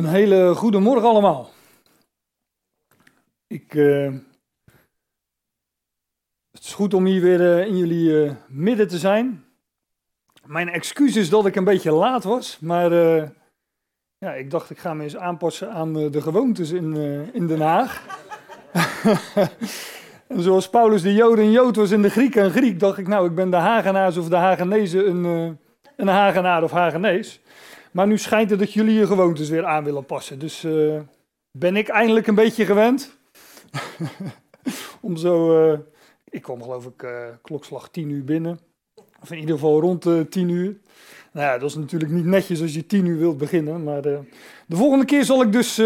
Een hele goede morgen allemaal. Ik, uh, het is goed om hier weer uh, in jullie uh, midden te zijn. Mijn excuus is dat ik een beetje laat was, maar ja, ik dacht ik ga me eens aanpassen aan de gewoontes in, in Den Haag. en zoals Paulus de Joden een Jood was in de Grieken een Griek, dacht ik nou, ik ben de Hagenaars of de Hagenezen een, een Hagenaar of Hagenees. Maar nu schijnt het dat jullie je gewoontes weer aan willen passen. Dus uh, ben ik eindelijk een beetje gewend. Om zo. Uh, ik kwam geloof ik uh, klokslag 10 uur binnen. Of in ieder geval rond de 10 uur. Nou ja, dat is natuurlijk niet netjes als je 10 uur wilt beginnen. Maar de volgende keer zal ik dus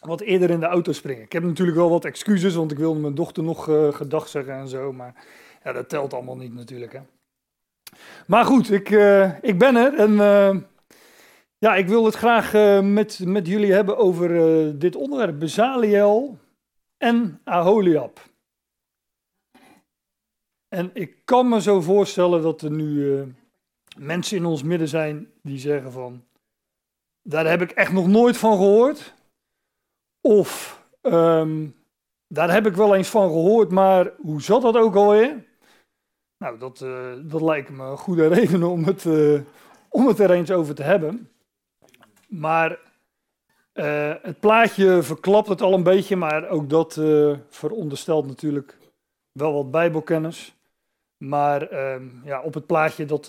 wat eerder in de auto springen. Ik heb natuurlijk wel wat excuses, want ik wilde mijn dochter nog gedag zeggen en zo. Maar ja, dat telt allemaal niet natuurlijk. Hè. Maar goed, ik, ik ben er en ja, ik wil het graag uh, met, met jullie hebben over uh, dit onderwerp: Bezaliel en Aholiab. En ik kan me zo voorstellen dat er nu uh, mensen in ons midden zijn die zeggen van, daar heb ik echt nog nooit van gehoord. Of, um, daar heb ik wel eens van gehoord, maar hoe zat dat ook alweer? Nou, dat, dat lijkt me een goede reden om het, om het er eens over te hebben. Maar uh, het plaatje verklapt het al een beetje, maar ook dat uh, veronderstelt natuurlijk wel wat bijbelkennis. Maar uh, ja, op het plaatje, dat,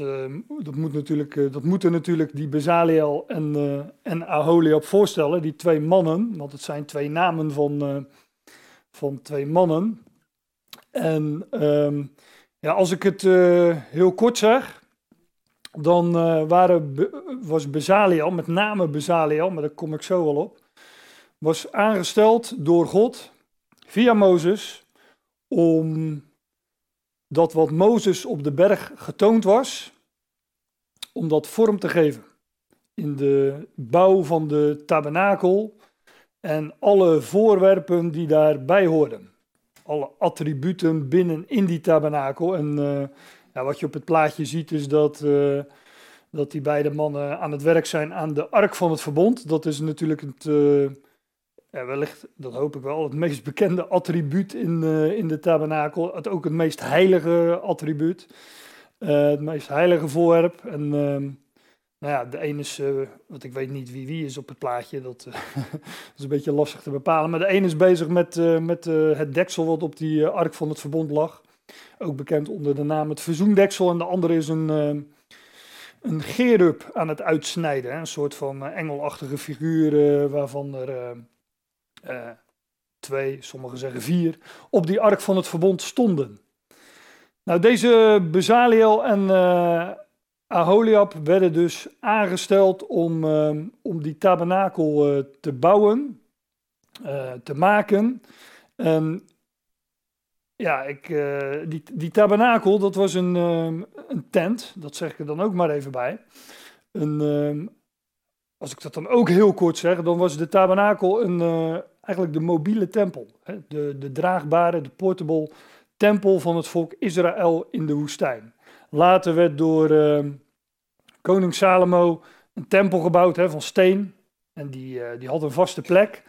dat, moet natuurlijk, dat moeten natuurlijk die Bezaliel en, en Aholiab voorstellen, die twee mannen, want het zijn twee namen van, van twee mannen. En ehm, ja, als ik het heel kort zeg, dan uh, waren, was Bezaliel, met name Bezaliel, maar daar kom ik zo wel op, was aangesteld door God via Mozes om dat wat Mozes op de berg getoond was, om dat vorm te geven. In de bouw van de tabernakel en alle voorwerpen die daarbij hoorden. Alle attributen binnen in die tabernakel. En uh, ja, wat je op het plaatje ziet is dat, uh, dat die beide mannen aan het werk zijn aan de ark van het verbond. Dat is natuurlijk het, ja, wellicht, dat hoop ik wel, het meest bekende attribuut in, uh, in de tabernakel. Het ook het meest heilige attribuut. het meest heilige voorwerp. En ehm, nou ja, de ene is, want ik weet niet wie wie is op het plaatje, dat, dat is een beetje lastig te bepalen. Maar de ene is bezig met, met het deksel wat op die ark van het verbond lag. Ook bekend onder de naam het verzoendeksel. En de andere is een, uh, een gerub aan het uitsnijden. Een soort van uh, engelachtige figuur uh, waarvan er twee, sommigen zeggen vier, op die ark van het verbond stonden. Nou, deze Bezaliel en Aholiab werden dus aangesteld om, om die tabernakel te bouwen, te maken. En ja, ik, uh, die, die tabernakel, dat was een, uh, een tent, dat zeg ik er dan ook maar even bij. Een, uh, als ik dat dan ook heel kort zeg, dan was de tabernakel een, eh, eigenlijk de mobiele tempel. Hè? De, de draagbare, de portable tempel van het volk Israël in de woestijn. Later werd door ehm, koning Salomo een tempel gebouwd hè, van steen. En die, die had een vaste plek.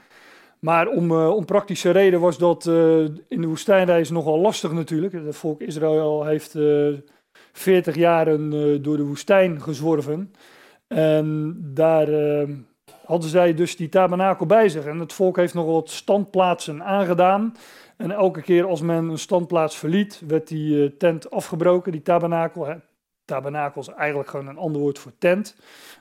Maar om, uh, om praktische reden was dat uh, in de woestijnreis nogal lastig natuurlijk. Het volk Israël heeft uh, eh, 40 jaren door de woestijn gezworven. En daar hadden zij dus die tabernakel bij zich. En het volk heeft nog wat standplaatsen aangedaan. En elke keer als men een standplaats verliet, werd die tent afgebroken, die tabernakel. Tabernakel is eigenlijk gewoon een ander woord voor tent.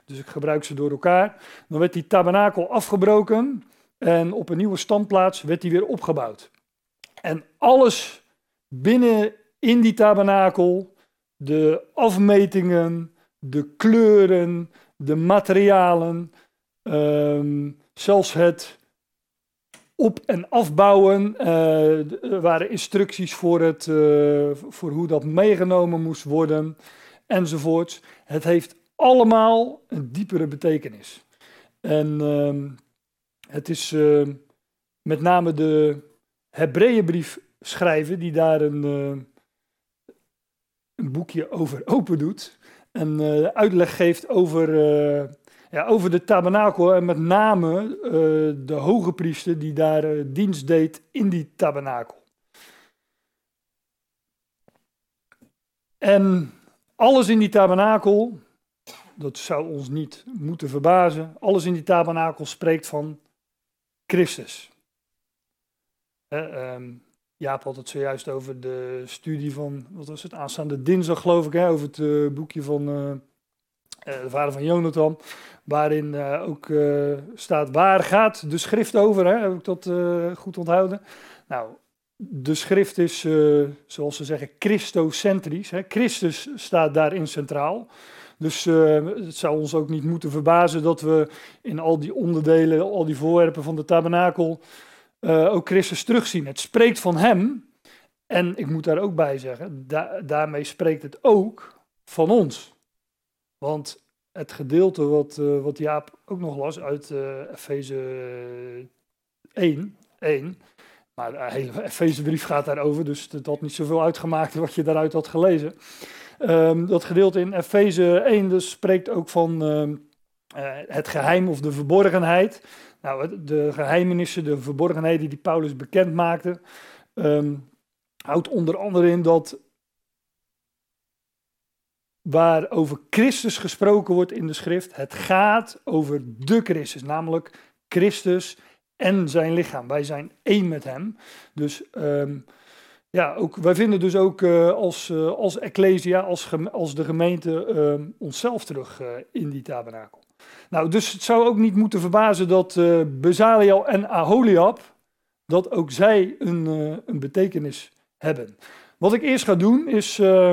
Dus ik gebruik ze door elkaar. Dan werd die tabernakel afgebroken. En op een nieuwe standplaats werd die weer opgebouwd. En alles binnen in die tabernakel, de afmetingen, de kleuren, de materialen, um, zelfs het op- en afbouwen. Er waren instructies voor, het, uh, voor hoe dat meegenomen moest worden, enzovoorts. Het heeft allemaal een diepere betekenis. En um, het is uh, met name de Hebreeënbrief schrijven die daar een, uh, een boekje over open doet. En uh, uitleg geeft over, ja, over de tabernakel en met name de hoge priester die daar dienst deed in die tabernakel. En alles in die tabernakel, dat zou ons niet moeten verbazen, alles in die tabernakel spreekt van Christus. Uh, um, Jaap had het zojuist over de studie van, wat was het, aanstaande dinsdag geloof ik, hè, over het uh, boekje van uh, de vader van Jonathan, waarin ook staat, waar gaat de schrift over, hè? heb ik dat goed onthouden? Nou, de schrift is, zoals ze zeggen, christocentrisch, hè? Christus staat daarin centraal. Dus het zou ons ook niet moeten verbazen dat we in al die onderdelen, al die voorwerpen van de tabernakel, uh, ook Christus terugzien. Het spreekt van hem. En ik moet daar ook bij zeggen, daarmee spreekt het ook van ons. Want het gedeelte wat, uh, wat Jaap ook nog las uit uh, Efeze 1, 1, maar de hele Efezebrief gaat daarover, dus het had niet zoveel uitgemaakt wat je daaruit had gelezen. Um, dat gedeelte in Efeze 1 dus spreekt ook van uh, het geheim of de verborgenheid. Nou, de geheimenissen, de verborgenheden die Paulus bekend maakte, um, houdt onder andere in dat waar over Christus gesproken wordt in de schrift, het gaat over de Christus, namelijk Christus en zijn lichaam. Wij zijn één met hem. Dus ja, ook, wij vinden dus ook uh, als, uh, als Ecclesia, als, als de gemeente, uh, onszelf terug uh, in die tabernakel. Nou, dus het zou ook niet moeten verbazen dat Bezaliel en Aholiab, dat ook zij een, een betekenis hebben. Wat ik eerst ga doen is uh,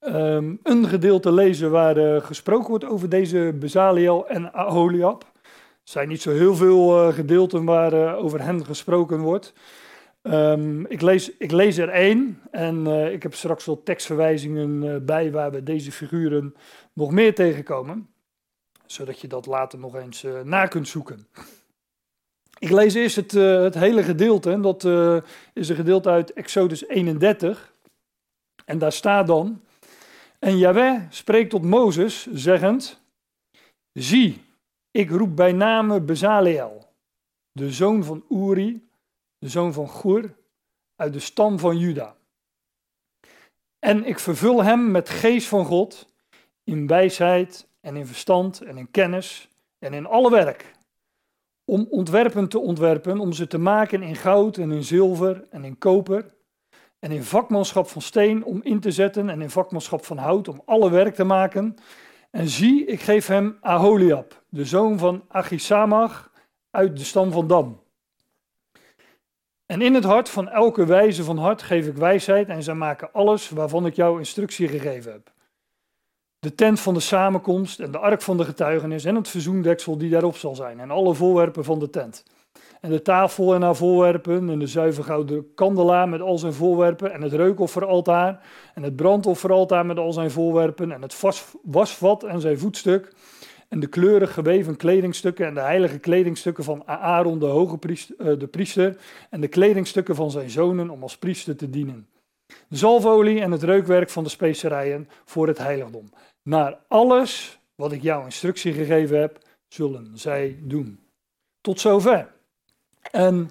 um, een gedeelte lezen waar gesproken wordt over deze Bezaliel en Aholiab. Er zijn niet zo heel veel gedeelten waar over hen gesproken wordt. Um, ik, lees, ik lees er één en ik heb straks wel tekstverwijzingen bij waar we deze figuren nog meer tegenkomen zodat je dat later nog eens uh, na kunt zoeken. Ik lees eerst het, het hele gedeelte, en dat is een gedeelte uit Exodus 31. En daar staat dan, en Yahweh spreekt tot Mozes, zeggend, Zie, ik roep bij name Bezaleel, de zoon van Uri, de zoon van Gur, uit de stam van Juda. En ik vervul hem met geest van God, in wijsheid en in verstand en in kennis en in alle werk. Om ontwerpen te ontwerpen, om ze te maken in goud en in zilver en in koper. En in vakmanschap van steen om in te zetten en in vakmanschap van hout om alle werk te maken. En zie, ik geef hem Aholiab, de zoon van Achisamach uit de stam van Dan. En in het hart van elke wijze van hart geef ik wijsheid en zij maken alles waarvan ik jou instructie gegeven heb de tent van de samenkomst en de ark van de getuigenis en het verzoendeksel die daarop zal zijn en alle voorwerpen van de tent. En de tafel en haar voorwerpen en de zuivergouden kandelaar met al zijn voorwerpen en het reukofferaltaar en het brandofferaltaar met al zijn voorwerpen en het wasvat en zijn voetstuk en de kleurig geweven kledingstukken en de heilige kledingstukken van Aaron de hoge priester, eh, de priester en de kledingstukken van zijn zonen om als priester te dienen. De zalfolie en het reukwerk van de specerijen voor het heiligdom. Naar alles wat ik jou instructie gegeven heb, zullen zij doen. Tot zover. En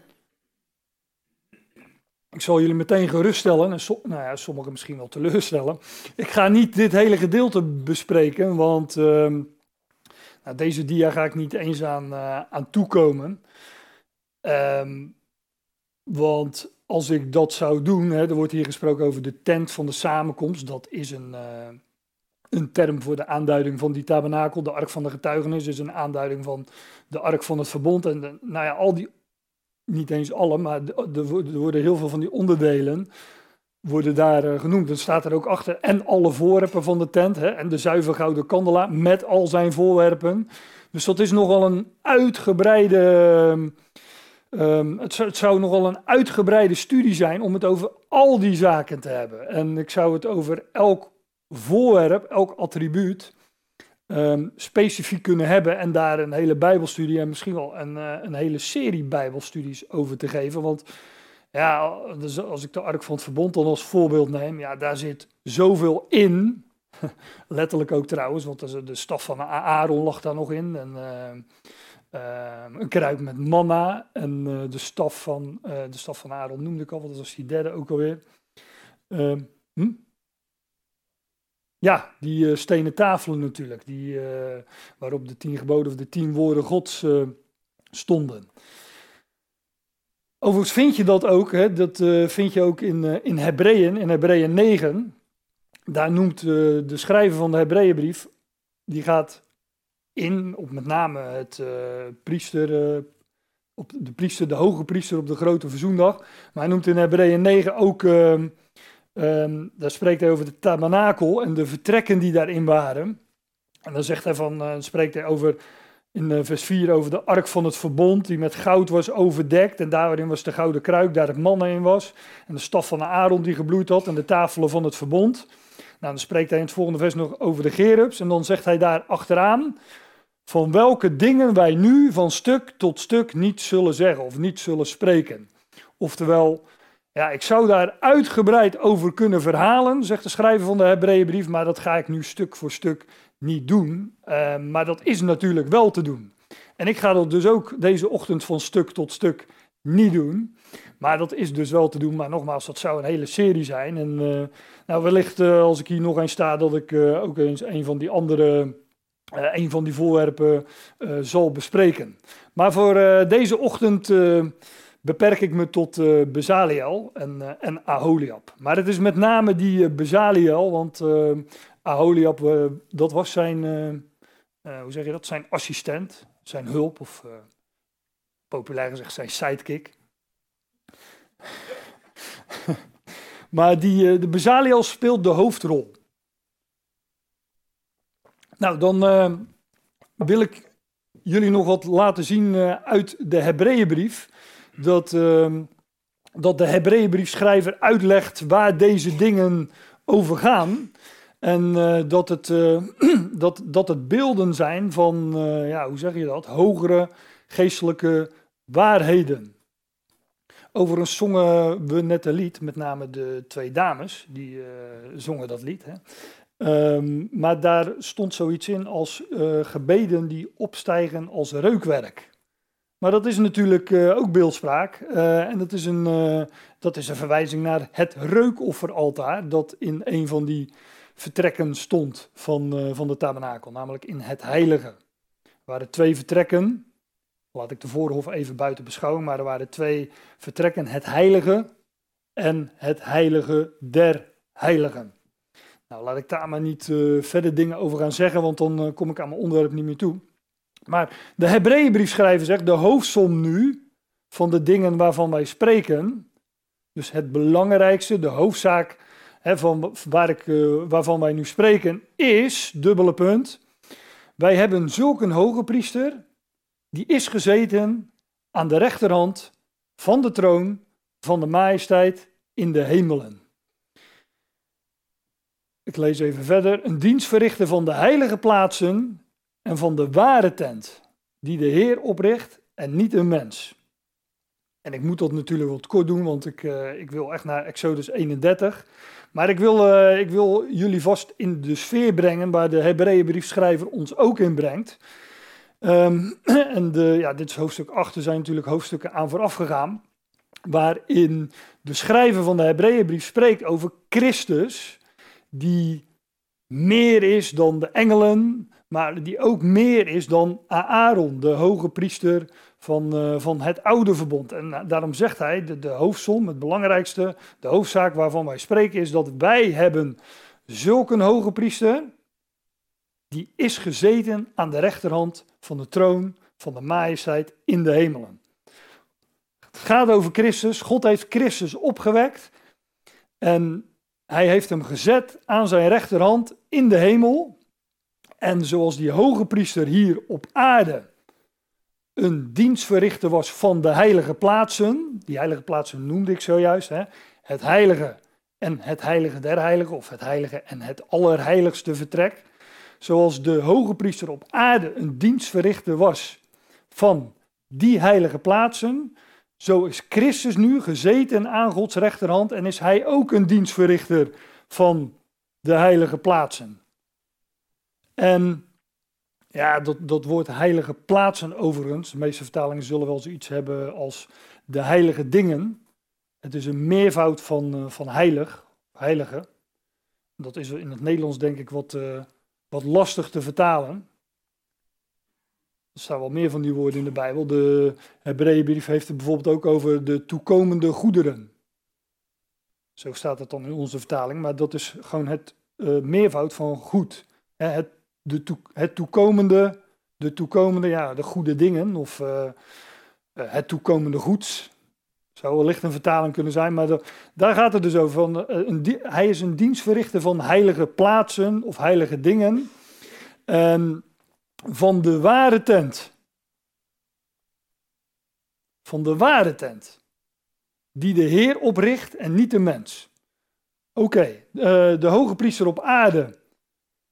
ik zal jullie meteen geruststellen, en nou ja, sommigen misschien wel teleurstellen. Ik ga niet dit hele gedeelte bespreken, want uh, nou, deze dia ga ik niet eens aan, uh, aan toekomen. Um, want als ik dat zou doen, hè, er wordt hier gesproken over de tent van de samenkomst. Dat is een, uh, een term voor de aanduiding van die tabernakel. De ark van de getuigenis is een aanduiding van de ark van het verbond. En de, nou ja, al die, niet eens alle, maar er worden heel veel van die onderdelen worden daar uh, genoemd. Dan staat er ook achter en alle voorwerpen van de tent hè, en de zuiver gouden kandelaar met al zijn voorwerpen. Dus dat is nogal een uitgebreide... Um, het, zou, het, zou, nogal een uitgebreide studie zijn om het over al die zaken te hebben. En ik zou het over elk voorwerp, elk attribuut, um, specifiek kunnen hebben en daar een hele Bijbelstudie en misschien wel een, uh, een hele serie Bijbelstudies over te geven. Want ja, dus als ik de Ark van het Verbond dan als voorbeeld neem, ja, daar zit zoveel in. Letterlijk ook trouwens, want de staf van Aaron lag daar nog in. En, een kruik met manna en de, staf van, de staf van Aaron noemde ik al, dat was die derde ook alweer. Hm? Ja, die stenen tafelen natuurlijk, die, waarop de tien geboden of de tien woorden gods stonden. Overigens vind je dat ook, hè, dat vind je ook in, in Hebreeën, in Hebreeën 9. Daar noemt de schrijver van de Hebreeënbrief, die gaat in op met name het priester, op de priester, de hoge priester op de grote verzoendag. Maar hij noemt in Hebreeën 9 ook ehm, Um, daar spreekt hij over de tabernakel en de vertrekken die daarin waren. En dan zegt hij van, uh, spreekt hij over in uh, vers 4 over de ark van het verbond, die met goud was overdekt. En daarin was de gouden kruik, daar het mannen in was. En de staf van de Aaron die gebloeid had en de tafelen van het verbond. Nou, dan spreekt hij in het volgende vers nog over de gerubs. En dan zegt hij daar achteraan, van welke dingen wij nu van stuk tot stuk niet zullen zeggen of niet zullen spreken. Oftewel, ja, ik zou daar uitgebreid over kunnen verhalen, zegt de schrijver van de Hebreeënbrief, maar dat ga ik nu stuk voor stuk niet doen. Uh, maar dat is natuurlijk wel te doen. En ik ga dat dus ook deze ochtend van stuk tot stuk niet doen. Maar dat is dus wel te doen. Maar nogmaals, dat zou een hele serie zijn. En uh, nou, wellicht uh, als ik hier nog eens sta, dat ik ook eens een van die andere, een van die voorwerpen zal bespreken. Maar voor deze ochtend beperk ik me tot uh, Bezaliel en, uh, en Aholiab. Maar het is met name die uh, Bezaliel, want Aholiab, dat was zijn, hoe zeg je dat, zijn assistent, zijn hulp, of populair gezegd zijn sidekick. maar die, de Bezaliel speelt de hoofdrol. Nou, dan wil ik jullie nog wat laten zien uit de Hebreeënbrief dat, uh, dat de Hebreeënbriefschrijver uitlegt waar deze dingen over gaan. En uh, dat, het, uh, dat, dat het beelden zijn van, uh, ja, hoe zeg je dat, hogere geestelijke waarheden. Overigens zongen we net een lied, met name de twee dames, die zongen dat lied. Hè. Um, maar daar stond zoiets in als gebeden die opstijgen als reukwerk. Maar dat is natuurlijk ook beeldspraak. En dat is, een, dat is een verwijzing naar het reukofferaltaar. Dat in een van die vertrekken stond van, van de tabernakel. Namelijk in het heilige. Er waren twee vertrekken. Laat ik de voorhof even buiten beschouwen. Maar er waren twee vertrekken. Het heilige en het heilige der heiligen. Nou, laat ik daar maar niet verder dingen over gaan zeggen. Want dan kom ik aan mijn onderwerp niet meer toe. Maar de Hebreeënbriefschrijver zegt, de hoofdsom nu van de dingen waarvan wij spreken, dus het belangrijkste, de hoofdzaak van waar ik, uh, waarvan wij nu spreken, is, dubbele punt, wij hebben zulk een hoge priester, die is gezeten aan de rechterhand van de troon van de majesteit in de hemelen. Ik lees even verder. Een dienstverrichter van de heilige plaatsen en van de ware tent, die de Heer opricht en niet een mens. En ik moet dat natuurlijk wat kort doen, want ik, uh, ik wil echt naar Exodus 31. Maar ik wil, uh, ik wil jullie vast in de sfeer brengen waar de Hebreeënbriefschrijver ons ook in brengt. Um, en de, ja, dit is hoofdstuk 8, er zijn natuurlijk hoofdstukken aan vooraf gegaan. Waarin de schrijver van de Hebreeënbrief spreekt over Christus, die meer is dan de engelen, maar die ook meer is dan Aaron, de hoge priester van, uh, van het oude verbond. En eh, daarom zegt hij, de, de het belangrijkste, de hoofdzaak waarvan wij spreken, is dat wij hebben zulke hoge priester, die is gezeten aan de rechterhand van de troon van de majesteit in de hemelen. Het gaat over Christus. God heeft Christus opgewekt en hij heeft hem gezet aan zijn rechterhand in de hemel. En zoals die hoge priester hier op aarde een dienstverrichter was van de heilige plaatsen, die heilige plaatsen noemde ik zojuist, hè, het heilige en het heilige der heiligen, of het heilige en het allerheiligste vertrek. Zoals de hoge priester op aarde een dienstverrichter was van die heilige plaatsen, zo is Christus nu gezeten aan Gods rechterhand en is hij ook een dienstverrichter van de heilige plaatsen. En ja, dat, dat woord heilige plaatsen overigens, de meeste vertalingen zullen wel zoiets hebben als de heilige dingen. Het is een meervoud van, uh, van heilig, heilige. Dat is in het Nederlands denk ik wat, uh, wat lastig te vertalen. Er staan wel meer van die woorden in de Bijbel. De Hebreeënbrief heeft het bijvoorbeeld ook over de toekomende goederen. Zo staat het dan in onze vertaling, maar dat is gewoon het uh, meervoud van goed. Het, de het toekomende, de toekomende, ja, de goede dingen of uh, het toekomende goeds. Zou wellicht een vertaling kunnen zijn, maar daar gaat het dus over. Van, een, hij is een dienstverrichter van heilige plaatsen of heilige dingen. En van de ware tent. Van de ware tent. Die de Heer opricht en niet de mens. Oké, de hoge priester op aarde,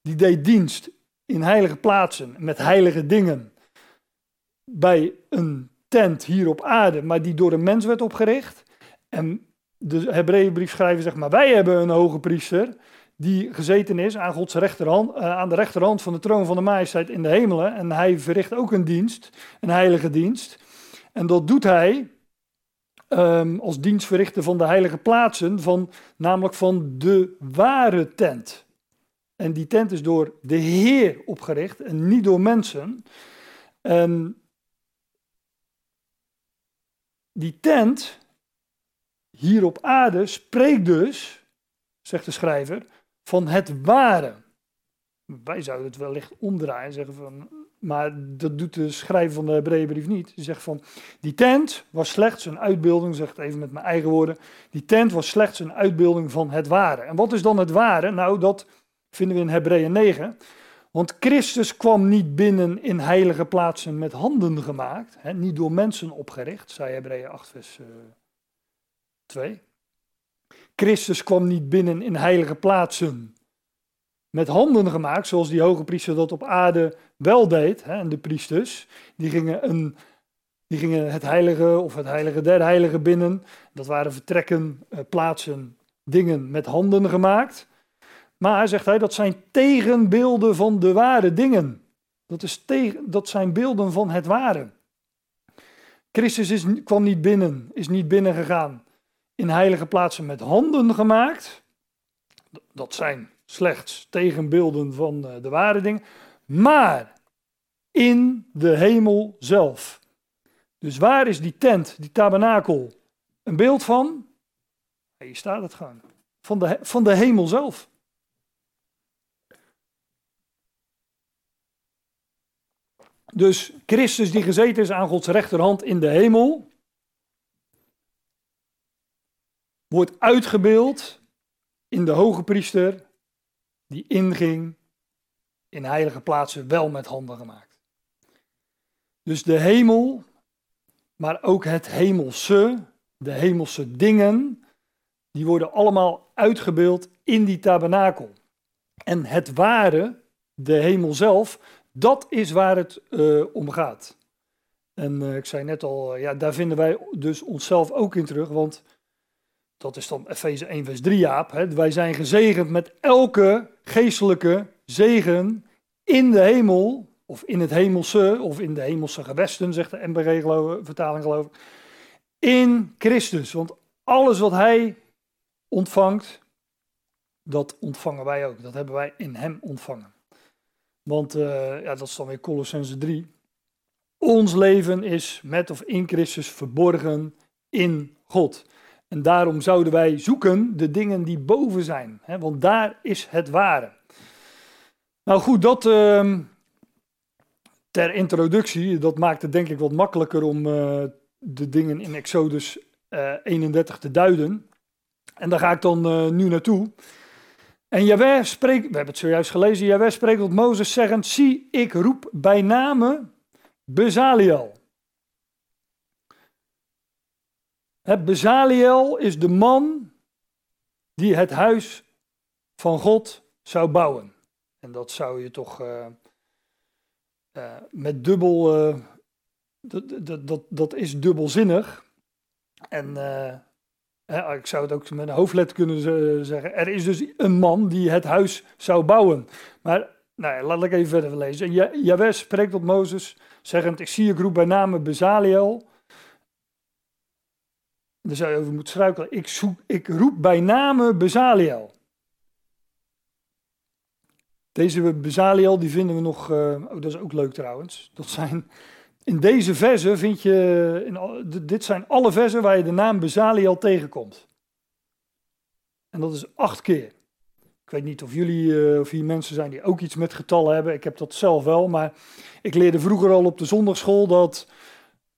die deed dienst in heilige plaatsen met heilige dingen. Bij een tent hier op aarde, maar die door een mens werd opgericht. En de Hebreeënbrief schrijven zeg maar, wij hebben een hoge priester die gezeten is aan Gods rechterhand, uh, aan de rechterhand van de troon van de majesteit in de hemelen. En hij verricht ook een dienst, een heilige dienst. En dat doet hij um, als dienstverrichter van de heilige plaatsen, van, namelijk van de ware tent. En die tent is door de Heer opgericht en niet door mensen. En die tent hier op aarde spreekt dus, zegt de schrijver, van het ware. Wij zouden het wellicht omdraaien en zeggen van, maar dat doet de schrijver van de Hebreeënbrief niet. Hij zegt van, die tent was slechts een uitbeelding, zeg het even met mijn eigen woorden, die tent was slechts een uitbeelding van het ware. En wat is dan het ware? Nou, dat vinden we in Hebreeën 9. Want Christus kwam niet binnen in heilige plaatsen met handen gemaakt, hè, niet door mensen opgericht, zei Hebreeën 8 vers uh, eh, 2. Christus kwam niet binnen in heilige plaatsen met handen gemaakt, zoals die hoge priester dat op aarde wel deed. Hè, en de priesters, die gingen, een, die gingen het heilige of het heilige der heiligen binnen. Dat waren vertrekken, uh, plaatsen, dingen met handen gemaakt. Maar, zegt hij, dat zijn tegenbeelden van de ware dingen. Dat, is tegen, dat zijn beelden van het ware. Christus is, kwam niet binnen, is niet binnengegaan in heilige plaatsen met handen gemaakt. Dat zijn slechts tegenbeelden van eh, de ware dingen. Maar in de hemel zelf. Dus waar is die tent, die tabernakel, een beeld van? Hier staat het gewoon. Van de, van de hemel zelf. Dus Christus die gezeten is aan Gods rechterhand in de hemel, wordt uitgebeeld in de hoge priester die inging in heilige plaatsen wel met handen gemaakt. Dus de hemel, maar ook het hemelse, de hemelse dingen, die worden allemaal uitgebeeld in die tabernakel. En het ware, de hemel zelf, dat is waar het uh, om gaat. En uh, ik zei net al, ja, daar vinden wij dus onszelf ook in terug, want dat is dan Efeze 1 vers 3 Jaap. Hè, wij zijn gezegend met elke geestelijke zegen in de hemel, of in het hemelse, of in de hemelse gewesten, zegt de MBG-vertaling geloof ik. In Christus, want alles wat hij ontvangt, dat ontvangen wij ook. Dat hebben wij in hem ontvangen. Want uh, ja, dat is dan weer Colossense 3. Ons leven is met of in Christus verborgen in God. En daarom zouden wij zoeken de dingen die boven zijn, hè, want daar is het ware. Nou goed, dat uh, ter introductie, dat maakt het denk ik wat makkelijker om uh, de dingen in Exodus uh, eh, 31 te duiden. En daar ga ik dan nu naartoe. En Jaweh spreekt, we hebben het zojuist gelezen, Jaweh spreekt tot Mozes zeggend, zie ik roep bij name Bezaliel. Het Bezaliel is de man die het huis van God zou bouwen. En dat zou je toch uh, met dubbel. Uh, dat, dat, dat, dat is dubbelzinnig. En ik zou het ook met een hoofdletter kunnen zeggen. Er is dus een man die het huis zou bouwen. Maar Nou, laat ik even verder lezen. Jawes spreekt tot Mozes, zeggend, ik zie je roep bij name Bezaliel. Daar zou je over moeten struikelen. Ik, zoek, ik roep bij name Bezaliel. Deze Bezaliel, die vinden we nog, uh, oh, dat is ook leuk trouwens. Dat zijn, in deze versen vind je, in, dit zijn alle versen waar je de naam Bezaliel tegenkomt. En dat is acht keer. Ik weet niet of jullie, uh, of hier mensen zijn die ook iets met getallen hebben. Ik heb dat zelf wel, maar ik leerde vroeger al op de zondagschool dat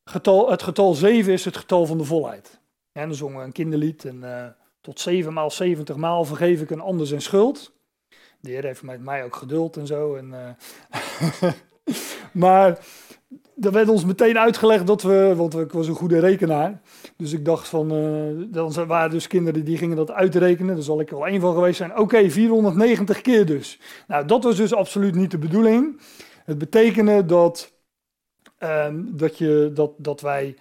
getal, het getal 7 is het getal van de volheid. En dan zongen we een kinderlied en uh, tot 7 maal 70 maal vergeef ik een ander zijn schuld. De Heer heeft met mij ook geduld en zo. En, uh, maar er werd ons meteen uitgelegd dat we, want ik was een goede rekenaar. Dus ik dacht van, uh, dan waren dus kinderen die gingen dat uitrekenen. Daar zal ik wel één van geweest zijn. Oké, 490 keer dus. Nou, dat was dus absoluut niet de bedoeling. Het betekende dat, um, dat, je, dat, dat wij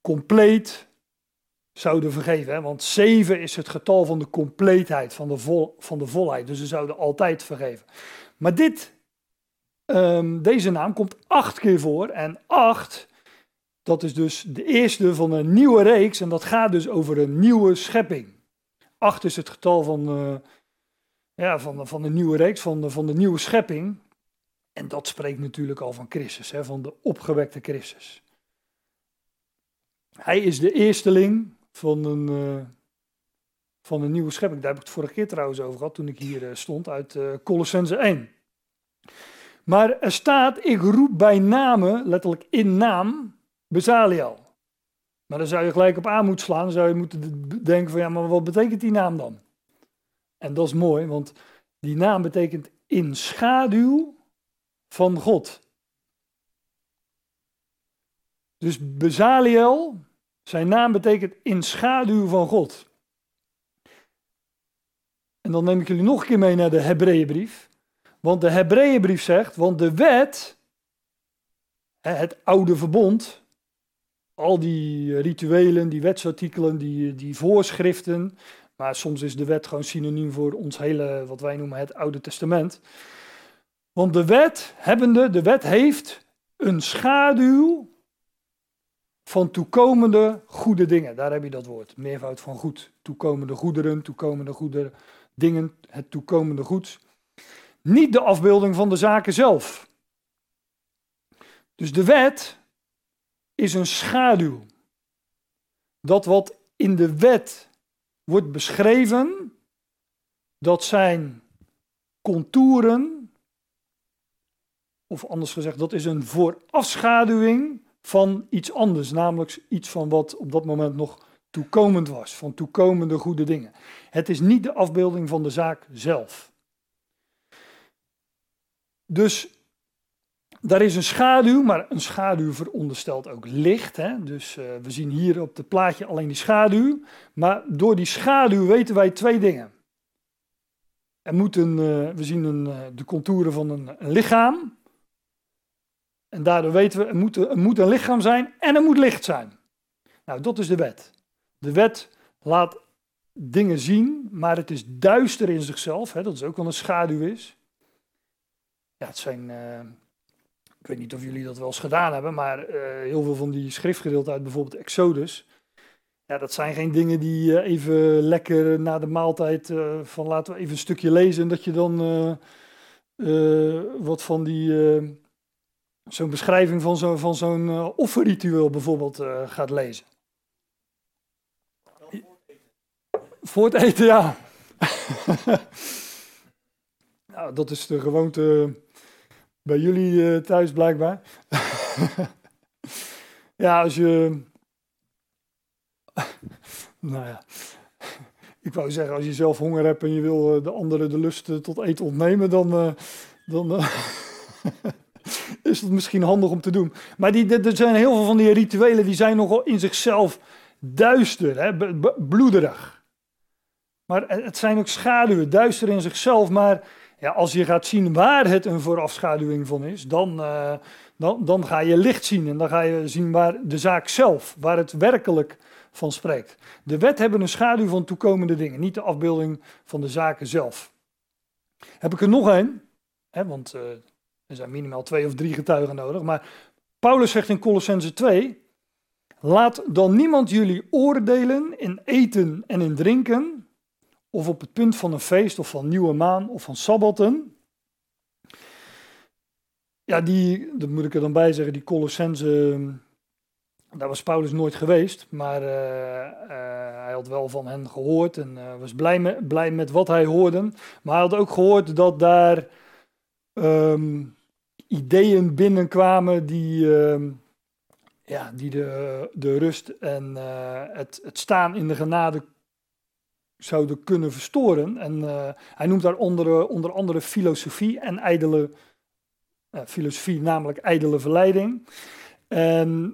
compleet zouden vergeven. Hè? Want 7 is het getal van de compleetheid, van de, vol, van de volheid. Dus ze zouden altijd vergeven. Maar dit, um, deze naam komt acht keer voor. En acht, dat is dus de eerste van een nieuwe reeks. En dat gaat dus over een nieuwe schepping. Acht is het getal van, uh, ja, van, van de nieuwe reeks, van de, van de nieuwe schepping. En dat spreekt natuurlijk al van Christus, hè, van de opgewekte Christus. Hij is de eersteling van een, uh, van een nieuwe schepping. Daar heb ik het vorige keer trouwens over gehad toen ik hier uh, stond uit uh, Colossense 1. Maar er staat, ik roep bij name, letterlijk in naam, Bezaliel. Maar dan zou je gelijk op aan moeten slaan. Dan zou je moeten denken van ja, maar wat betekent die naam dan? En dat is mooi, want die naam betekent in schaduw van God. Dus Bezaliel zijn naam betekent in schaduw van God. En dan neem ik jullie nog een keer mee naar de Hebreeënbrief. Want de Hebreeënbrief zegt, want de wet, het oude verbond, al die rituelen, die wetsartikelen, die, die voorschriften, maar soms is de wet gewoon synoniem voor ons hele, wat wij noemen het Oude Testament. Want de wet, hebbende, de wet heeft een schaduw van toekomende goede dingen. Daar heb je dat woord, meervoud van goed. Toekomende goederen, toekomende goede dingen, het toekomende goeds. Niet de afbeelding van de zaken zelf. Dus de wet is een schaduw. Dat wat in de wet wordt beschreven, dat zijn contouren, of anders gezegd, dat is een voorafschaduwing van iets anders, namelijk iets van wat op dat moment nog toekomend was, van toekomende goede dingen. Het is niet de afbeelding van de zaak zelf. Dus daar is een schaduw, maar een schaduw veronderstelt ook licht. Hè? Dus uh, we zien hier op het plaatje alleen die schaduw. Maar door die schaduw weten wij twee dingen. Er moet een, uh, we zien een, uh, de contouren van een, lichaam. En daardoor weten we, er moet, er een lichaam zijn en er moet licht zijn. Nou, dat is de wet. De wet laat dingen zien, maar het is duister in zichzelf. Hè, dat is ook wel een schaduw is. Ja, het zijn, uh, ik weet niet of jullie dat wel eens gedaan hebben, maar uh, heel veel van die schriftgedeelten uit bijvoorbeeld Exodus. Ja, dat zijn geen dingen die uh, even lekker na de maaltijd van laten we even een stukje lezen en dat je dan wat van die zo'n beschrijving van zo'n van zo'n offerritueel bijvoorbeeld gaat lezen. Voor het eten, ja. nou, dat is de gewoonte bij jullie uh, thuis blijkbaar. ja, als je. nou ja. Ik wou zeggen, als je zelf honger hebt en je wil de anderen de lust tot eten ontnemen, dan. dan is het misschien handig om te doen. Maar die, er zijn heel veel van die rituelen die zijn nogal in zichzelf duister, hè, bloederig. Maar het zijn ook schaduwen, duister in zichzelf. Maar ja, als je gaat zien waar het een voorafschaduwing van is, dan, uh, dan, dan ga je licht zien. En dan ga je zien waar de zaak zelf, waar het werkelijk van spreekt. De wet hebben een schaduw van toekomende dingen, niet de afbeelding van de zaken zelf. Heb ik er nog een? Hè, want er zijn minimaal twee of drie getuigen nodig. Maar Paulus zegt in Colossense 2, laat dan niemand jullie oordelen in eten en in drinken, of op het punt van een feest of van nieuwe maan of van sabbatten. Ja, die, dat moet ik er dan bij zeggen, die Colossense, daar was Paulus nooit geweest, maar uh, uh, hij had wel van hen gehoord en uh, was blij blij met wat hij hoorde. Maar hij had ook gehoord dat daar um, ideeën binnenkwamen die, uh, ja, die de, de rust en het, het staan in de genade zouden kunnen verstoren. En uh, hij noemt daar onder, onder andere filosofie en ijdele filosofie, namelijk ijdele verleiding.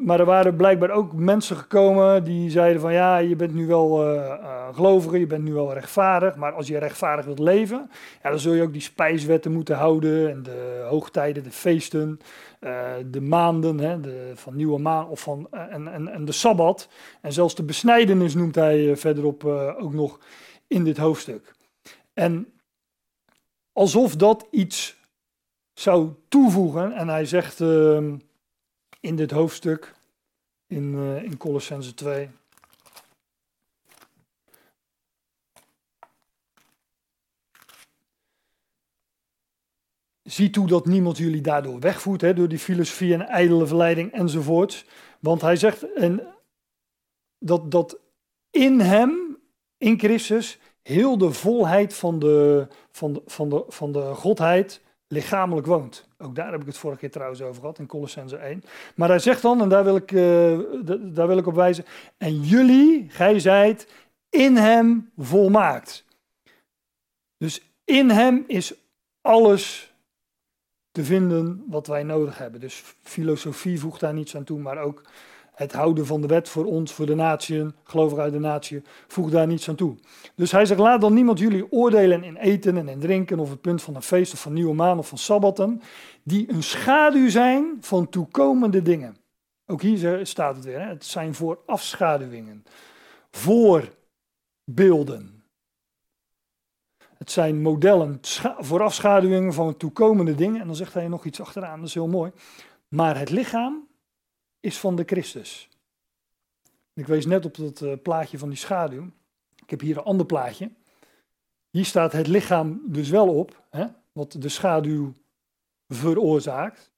Maar er waren blijkbaar ook mensen gekomen die zeiden van ja, je bent nu wel uh, gelovige, je bent nu wel rechtvaardig, maar als je rechtvaardig wilt leven, ja, dan zul je ook die spijswetten moeten houden en de hoogtijden, de feesten, uh, de maanden, hè, de, van nieuwe maan of van, en, en, en de sabbat. En zelfs de besnijdenis noemt hij verderop ook nog in dit hoofdstuk. En alsof dat iets zou toevoegen, en hij zegt ehm, in dit hoofdstuk, in, in Colossense 2. Zie toe dat niemand jullie daardoor wegvoert, hè, door die filosofie en ijdele verleiding enzovoort. Want hij zegt en dat, dat in hem, in Christus, heel de volheid van de, van de, van de, van de godheid lichamelijk woont. Ook daar heb ik het vorige keer trouwens over gehad, in Colossense 1. Maar hij zegt dan, en daar wil ik, uh, daar wil ik op wijzen, en jullie, gij zijt in hem volmaakt. Dus in hem is alles te vinden wat wij nodig hebben. Dus filosofie voegt daar niets aan toe, maar ook het houden van de wet voor ons, voor de natieën, gelovig uit de natie, voegt daar niets aan toe. Dus hij zegt, laat dan niemand jullie oordelen in eten en in drinken, of het punt van een feest of van nieuwe maan of van sabbatten, die een schaduw zijn van toekomende dingen. Ook hier staat het weer, hè? het zijn voor afschaduwingen, voorbeelden. Het zijn modellen, voorafschaduwingen van toekomende dingen. En dan zegt hij nog iets achteraan, dat is heel mooi. Maar het lichaam is van de Christus. Ik wees net op dat uh, plaatje van die schaduw. Ik heb hier een ander plaatje. Hier staat het lichaam dus wel op, hè, wat de schaduw veroorzaakt.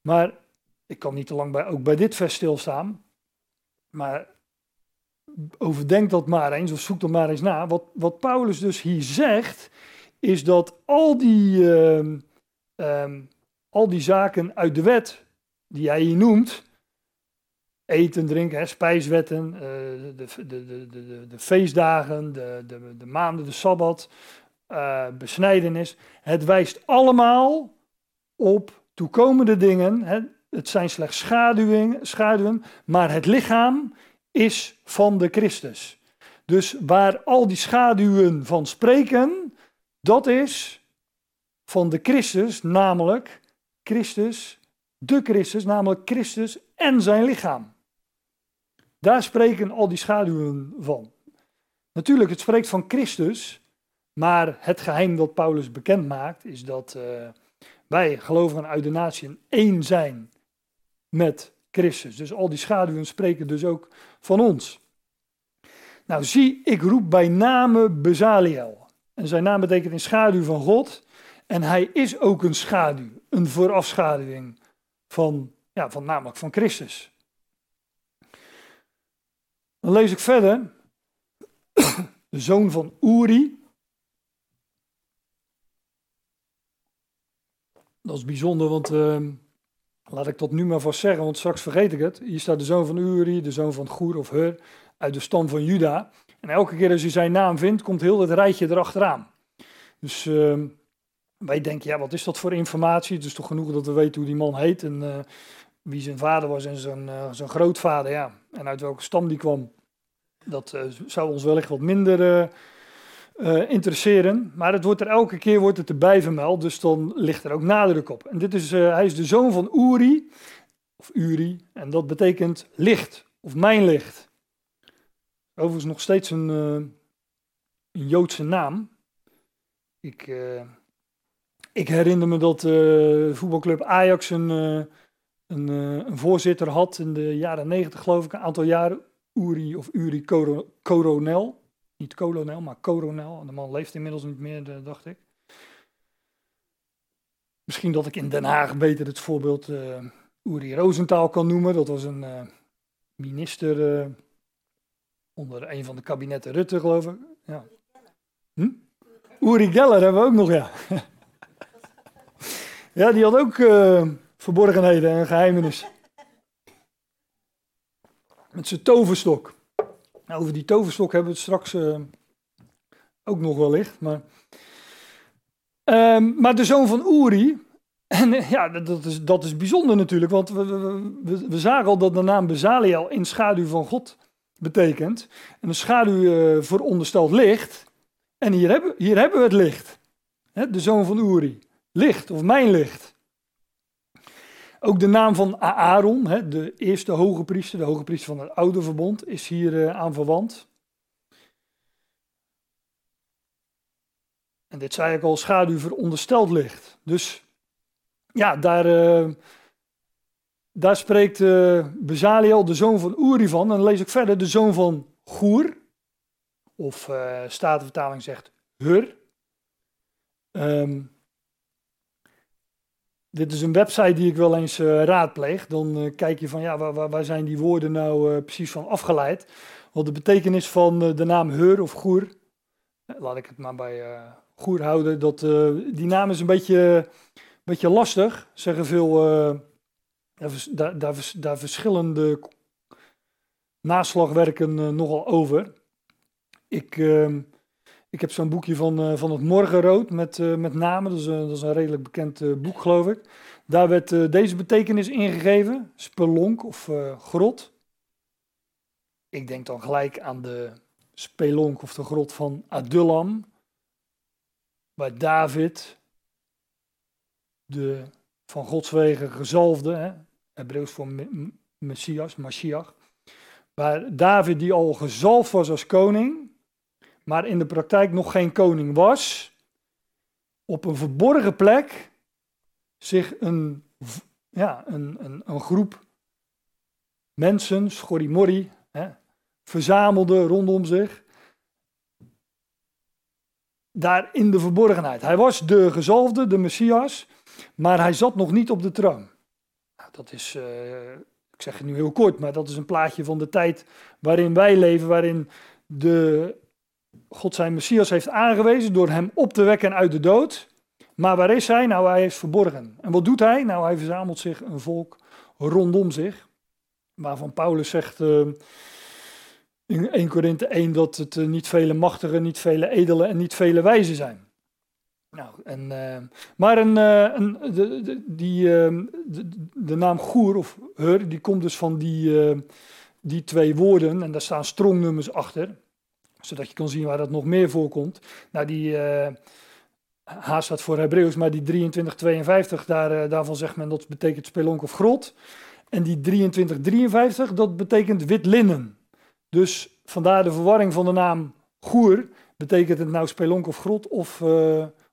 Maar ik kan niet te lang bij, ook bij dit vers stilstaan. Maar overdenk dat maar eens, of zoek dat maar eens na. Wat, wat Paulus dus hier zegt, is dat al die, uh, um, al die zaken uit de wet die jij hier noemt, eten, drinken, hè, spijswetten, uh, de, de, de, de, de, feestdagen, de, de, de maanden, de sabbat, uh, besnijdenis. Het wijst allemaal op toekomende dingen. Hè. Het zijn slechts schaduwen, schaduwen, maar het lichaam is van de Christus. Dus waar al die schaduwen van spreken, dat is van de Christus, namelijk Christus de Christus, namelijk Christus en zijn lichaam. Daar spreken al die schaduwen van. Natuurlijk, het spreekt van Christus, maar het geheim dat Paulus bekend maakt is dat uh, wij, gelovigen uit de natie, één zijn met Christus. Dus al die schaduwen spreken dus ook van ons. Nou, zie, ik roep bij name Bezaliel. En zijn naam betekent in schaduw van God. En hij is ook een schaduw, een voorafschaduwing van, ja, van namelijk van Christus. Dan lees ik verder. De zoon van Uri. Dat is bijzonder, want uh, laat ik dat nu maar vast zeggen, want straks vergeet ik het. Hier staat de zoon van Uri, de zoon van Goer of Hur, uit de stam van Juda. En elke keer als je zijn naam vindt, komt heel het rijtje erachteraan. Dus uh, wij denken, ja, wat is dat voor informatie? Het is toch genoeg dat we weten hoe die man heet en uh, wie zijn vader was en zijn, uh, zijn grootvader, ja. En uit welke stam die kwam. Dat uh, zou ons wellicht wat minder interesseren. Maar het wordt er elke keer wordt het erbij vermeld, dus dan ligt er ook nadruk op. En dit is, hij is de zoon van Uri, of Uri, en dat betekent licht, of mijn licht. Overigens nog steeds een, een Joodse naam. Ik Ik herinner me dat uh, voetbalclub Ajax een, uh, een, uh, een, voorzitter had in de jaren negentig, geloof ik, een aantal jaren. Uri of Uri Coronel. Niet kolonel, maar coronel. De man leeft inmiddels niet meer, dacht ik. Misschien dat ik in Den Haag beter het voorbeeld Uri Rosenthal kan noemen. Dat was een minister onder een van de kabinetten Rutte, geloof ik. Ja. Hm? Uri Geller hebben we ook nog, ja. ja, die had ook uh, verborgenheden en geheimenis. Met zijn toverstok. Nou, over die toverstok hebben we het straks uh, ook nog wellicht. Maar, uh, maar de zoon van Uri, en ja, dat is, dat is bijzonder natuurlijk, want we, we, we zagen al dat de naam Bezaliel in schaduw van God betekent. En een schaduw uh, verondersteld licht. En hier hebben, hier hebben we het licht. de zoon van Uri. Licht, of mijn licht. Ook de naam van Aaron, de eerste hoge priester, de hoge priester van het oude verbond, is hier uh, aan verwant. En dit zei ik al, schaduw verondersteld licht. Dus ja, daar, uh, daar spreekt uh, Bezaliel, de zoon van Uri van. En dan lees ik verder, de zoon van Goer. Of uh, Statenvertaling zegt Hur. Um, dit is een website die ik wel eens uh, raadpleeg. Dan uh, kijk je van, ja, waar, waar, zijn die woorden nou uh, precies van afgeleid? Want de betekenis van de naam Hur of Goer, laat ik het maar bij Goer houden, dat, die naam is een beetje, beetje lastig, zeggen veel daar, daar, daar, verschillende naslagwerken nogal over. Ik, uh, ik heb zo'n boekje van, uh, van het Morgenrood met, uh, met namen. Dat is, dat is, een redelijk bekend boek, geloof ik. Daar werd deze betekenis ingegeven: spelonk of grot. Ik denk dan gelijk aan de spelonk of de grot van Adullam, waar David, de van Gods wegen gezalfde, Hebreeuws voor Messias, Mashiach. Waar David die al gezalfd was als koning, maar in de praktijk nog geen koning was, op een verborgen plek zich een, ja, een, een, een groep mensen, schorimorri, hè, verzamelde rondom zich. Daar in de verborgenheid. Hij was de gezalfde, de Messias, maar hij zat nog niet op de troon dat is, uh, ik zeg het nu heel kort, maar dat is een plaatje van de tijd waarin wij leven, waarin de, God zijn Messias heeft aangewezen door hem op te wekken uit de dood. Maar waar is hij? Nou, hij is verborgen. En wat doet hij? Nou, hij verzamelt zich een volk rondom zich. Waarvan Paulus zegt uh, in 1 Korinthe 1 dat het uh, niet vele machtigen, niet vele edelen en niet vele wijzen zijn. Nou, en, uh, maar een, een, de, die, de, de, naam Goer of Hur, die komt dus van die, die twee woorden en daar staan strongnummers achter, zodat je kan zien waar dat nog meer voorkomt. Nou, die H staat voor Hebreeuws, maar die 2352, daar, daarvan zegt men dat betekent spelonk of grot. En die 2353, dat betekent wit linnen. Dus vandaar de verwarring van de naam Goer, betekent het nou spelonk of grot of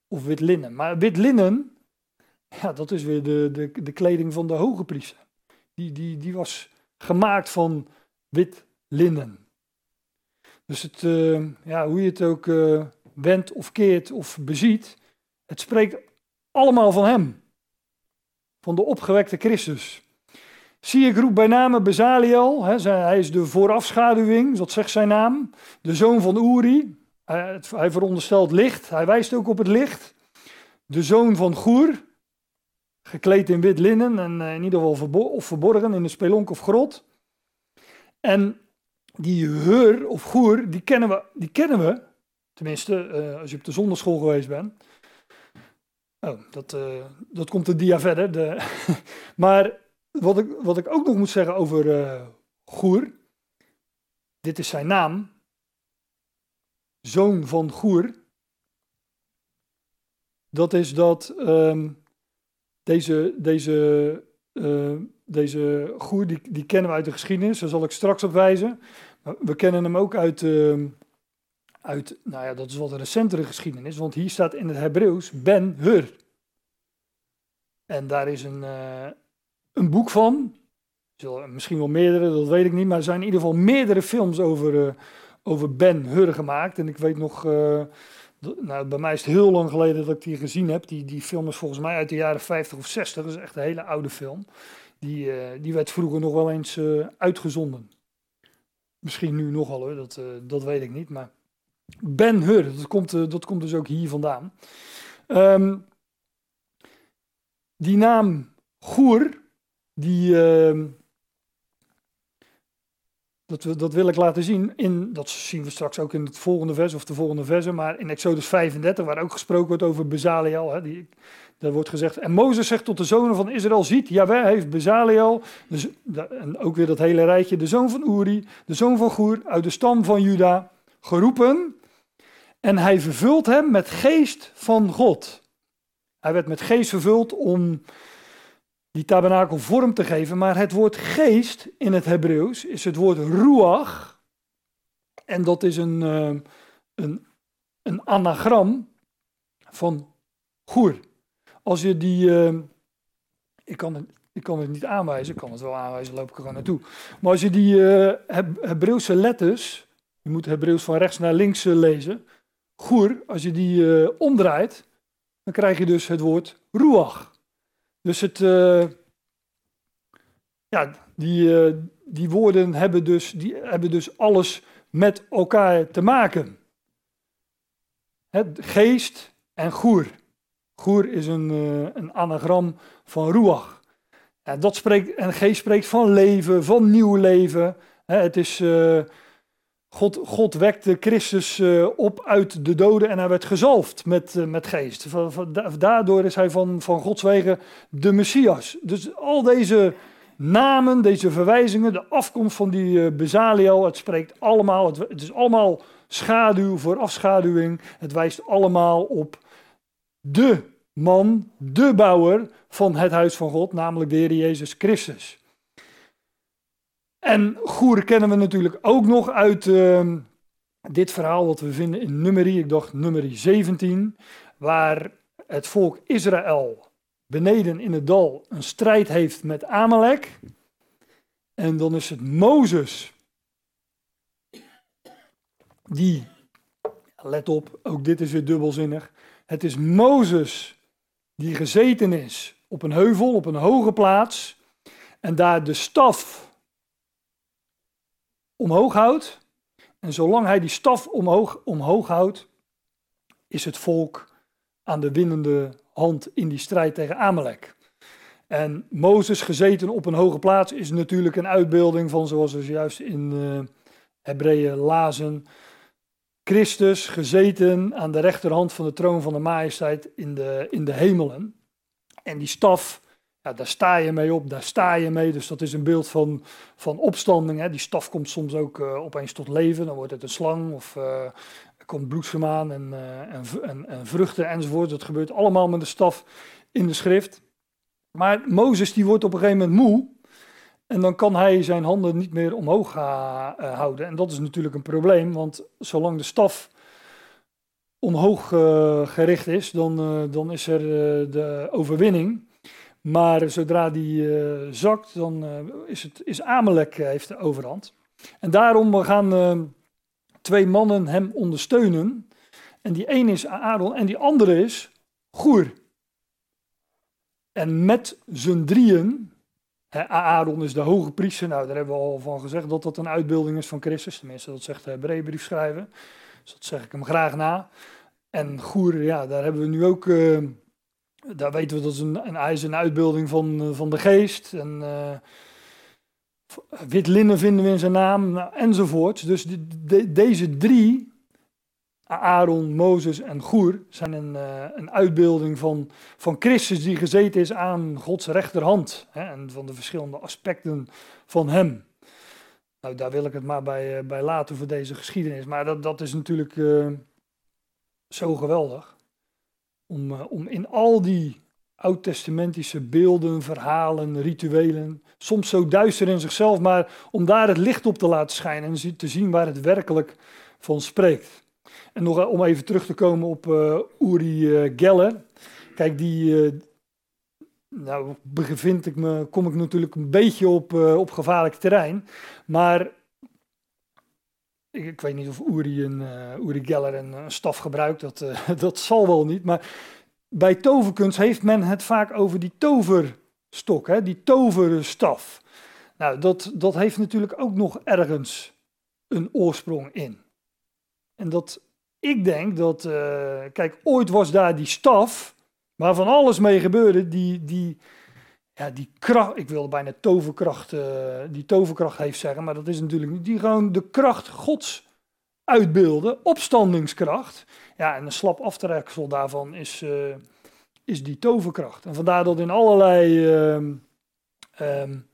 of wit linnen. Maar wit linnen, ja, dat is weer de, de, de kleding van de hoge priester. Die, die, die was gemaakt van wit linnen. Dus het, uh, ja, hoe je het ook uh, wendt of keert of beziet, het spreekt allemaal van hem. Van de opgewekte Christus. Zie ik roep bij name Bezaliel, hè, hij is de voorafschaduwing, dat zegt zijn naam. De zoon van Uri, hij, hij veronderstelt licht, hij wijst ook op het licht. De zoon van Goer, gekleed in wit linnen en eh, in ieder geval of verborgen in een spelonk of grot. En die Hur of Goer, die kennen we, die kennen we tenminste uh, als je op de zonderschool geweest bent. Oh, dat, uh, dat komt de dia verder. De maar wat ik, wat ik ook nog moet zeggen over uh, Goer, dit is zijn naam, zoon van Goer, dat is dat um, deze, deze, deze Goer, die, die kennen we uit de geschiedenis, daar zal ik straks op wijzen. We kennen hem ook uit, uh, uit nou ja, dat is wat een recentere geschiedenis, want hier staat in het Hebreeuws Ben Hur. En daar is een, een boek van. Misschien wel meerdere, dat weet ik niet. Maar er zijn in ieder geval meerdere films over, over Ben Hur gemaakt. En ik weet nog nou, bij mij is het heel lang geleden dat ik die gezien heb. Die, die film is volgens mij uit de jaren 50 of 60. Dat is echt een hele oude film. Die, die werd vroeger nog wel eens uitgezonden. Misschien nu nogal hoor, dat, uh, dat weet ik niet. Maar Ben Hur, dat komt, dat komt dus ook hier vandaan. Um, die naam Goer, die, uh, dat, dat wil ik laten zien. In, dat zien we straks ook in het volgende vers of de volgende verse. Maar in Exodus 35, waar ook gesproken wordt over Bezaliel. Hè, die, daar wordt gezegd. En Mozes zegt tot de zonen van Israël: Ziet, Jawel heeft Bezaliel. Dus, en ook weer dat hele rijtje. De zoon van Uri, de zoon van Goer, uit de stam van Juda. Geroepen. En hij vervult hem met geest van God. Hij werd met geest vervuld om die tabernakel vorm te geven. Maar het woord geest in het Hebreeuws is het woord ruach. En dat is een, uh, een, een anagram van goer. Als je die, uh, ik, kan het, ik kan het niet aanwijzen, ik kan het wel aanwijzen, loop ik er gewoon naartoe. Maar als je die uh, Hebreeuwse letters, je moet Hebreeuws van rechts naar links lezen, goer, als je die omdraait, dan krijg je dus het woord ruach. Dus het, ja, die, die woorden hebben dus, die hebben dus alles met elkaar te maken. Het geest en goer. Goer is een, uh, een anagram van ruach. Ja, dat spreekt, en geest spreekt van leven, van nieuw leven. het is God, God wekte Christus uh, op uit de doden en hij werd gezalfd met, uh, met geest. Daardoor is hij van, van Gods wegen de Messias. Dus al deze namen, deze verwijzingen, de afkomst van die uh, Bezaliel, het spreekt allemaal, het, is allemaal schaduw voor afschaduwing. Het wijst allemaal op de man, de bouwer van het huis van God, namelijk de Heer Jezus Christus. En Goer kennen we natuurlijk ook nog uit uh, dit verhaal wat we vinden in Numeri, ik dacht Numeri 17, waar het volk Israël beneden in het dal een strijd heeft met Amalek. En dan is het Mozes die, let op, ook dit is weer dubbelzinnig. Het is Mozes die gezeten is op een heuvel, op een hoge plaats, en daar de staf omhoog houdt. En zolang hij die staf omhoog, omhoog houdt, is het volk aan de winnende hand in die strijd tegen Amalek. En Mozes gezeten op een hoge plaats is natuurlijk een uitbeelding van, zoals we juist in uh, Hebreeën lazen, Christus gezeten aan de rechterhand van de troon van de majesteit in de, in de hemelen. En die staf ja, daar sta je mee op, daar sta je mee. Dus dat is een beeld van, van opstanding. Hè. Die staf komt soms ook uh, opeens tot leven. Dan wordt het een slang of uh, er komt bloedvermaan en, uh, en, en, en, vruchten enzovoort. Dat gebeurt allemaal met de staf in de schrift. Maar Mozes die wordt op een gegeven moment moe. En dan kan hij zijn handen niet meer omhoog houden. En dat is natuurlijk een probleem, want zolang de staf omhoog gericht is, dan, dan is er de overwinning. Maar zodra die zakt, dan is, het, is Amalek heeft de overhand. En daarom gaan twee mannen hem ondersteunen. En die ene is Aaron en die andere is Goer. En met z'n drieën, Aaron is de hoge priester, nou daar hebben we al van gezegd dat dat een uitbeelding is van Christus. Tenminste, dat zegt de Hebreeënbrief schrijven. Dus dat zeg ik hem graag na. En Goer, ja, daar hebben we nu ook daar weten we dat een, een, hij een uitbeelding van, eh, van de geest. En, uh, wit linnen vinden we in zijn naam, nou, enzovoort. Dus de, deze drie, Aaron, Mozes en Goer, zijn een, uh, een uitbeelding van, van Christus die gezeten is aan Gods rechterhand. Hè, en van de verschillende aspecten van hem. Nou, daar wil ik het maar bij, bij laten voor deze geschiedenis. Maar dat, dat is natuurlijk zo geweldig. Om, eh, om in al die oud-testamentische beelden, verhalen, rituelen, soms zo duister in zichzelf, maar om daar het licht op te laten schijnen en te zien waar het werkelijk van spreekt. En nog eh, om even terug te komen op uh, Uri uh, Geller. Kijk, die, nou bevind ik me, kom ik natuurlijk een beetje op, op gevaarlijk terrein. Maar ik, ik weet niet of Uri, een, Uri Geller een, staf gebruikt, dat, dat zal wel niet. Maar bij toverkunst heeft men het vaak over die toverstok, hè, die toverstaf. Nou, dat, dat heeft natuurlijk ook nog ergens een oorsprong in. En dat, ik denk dat, uh, kijk, ooit was daar die staf, waar van alles mee gebeurde, die, die, ja, die kracht, ik wilde bijna toverkracht, uh, die toverkracht heeft zeggen, maar dat is natuurlijk niet, die gewoon de kracht gods uitbeelden, opstandingskracht. Ja, en een slap aftreksel daarvan is, uh, is die toverkracht. En vandaar dat in allerlei um, um,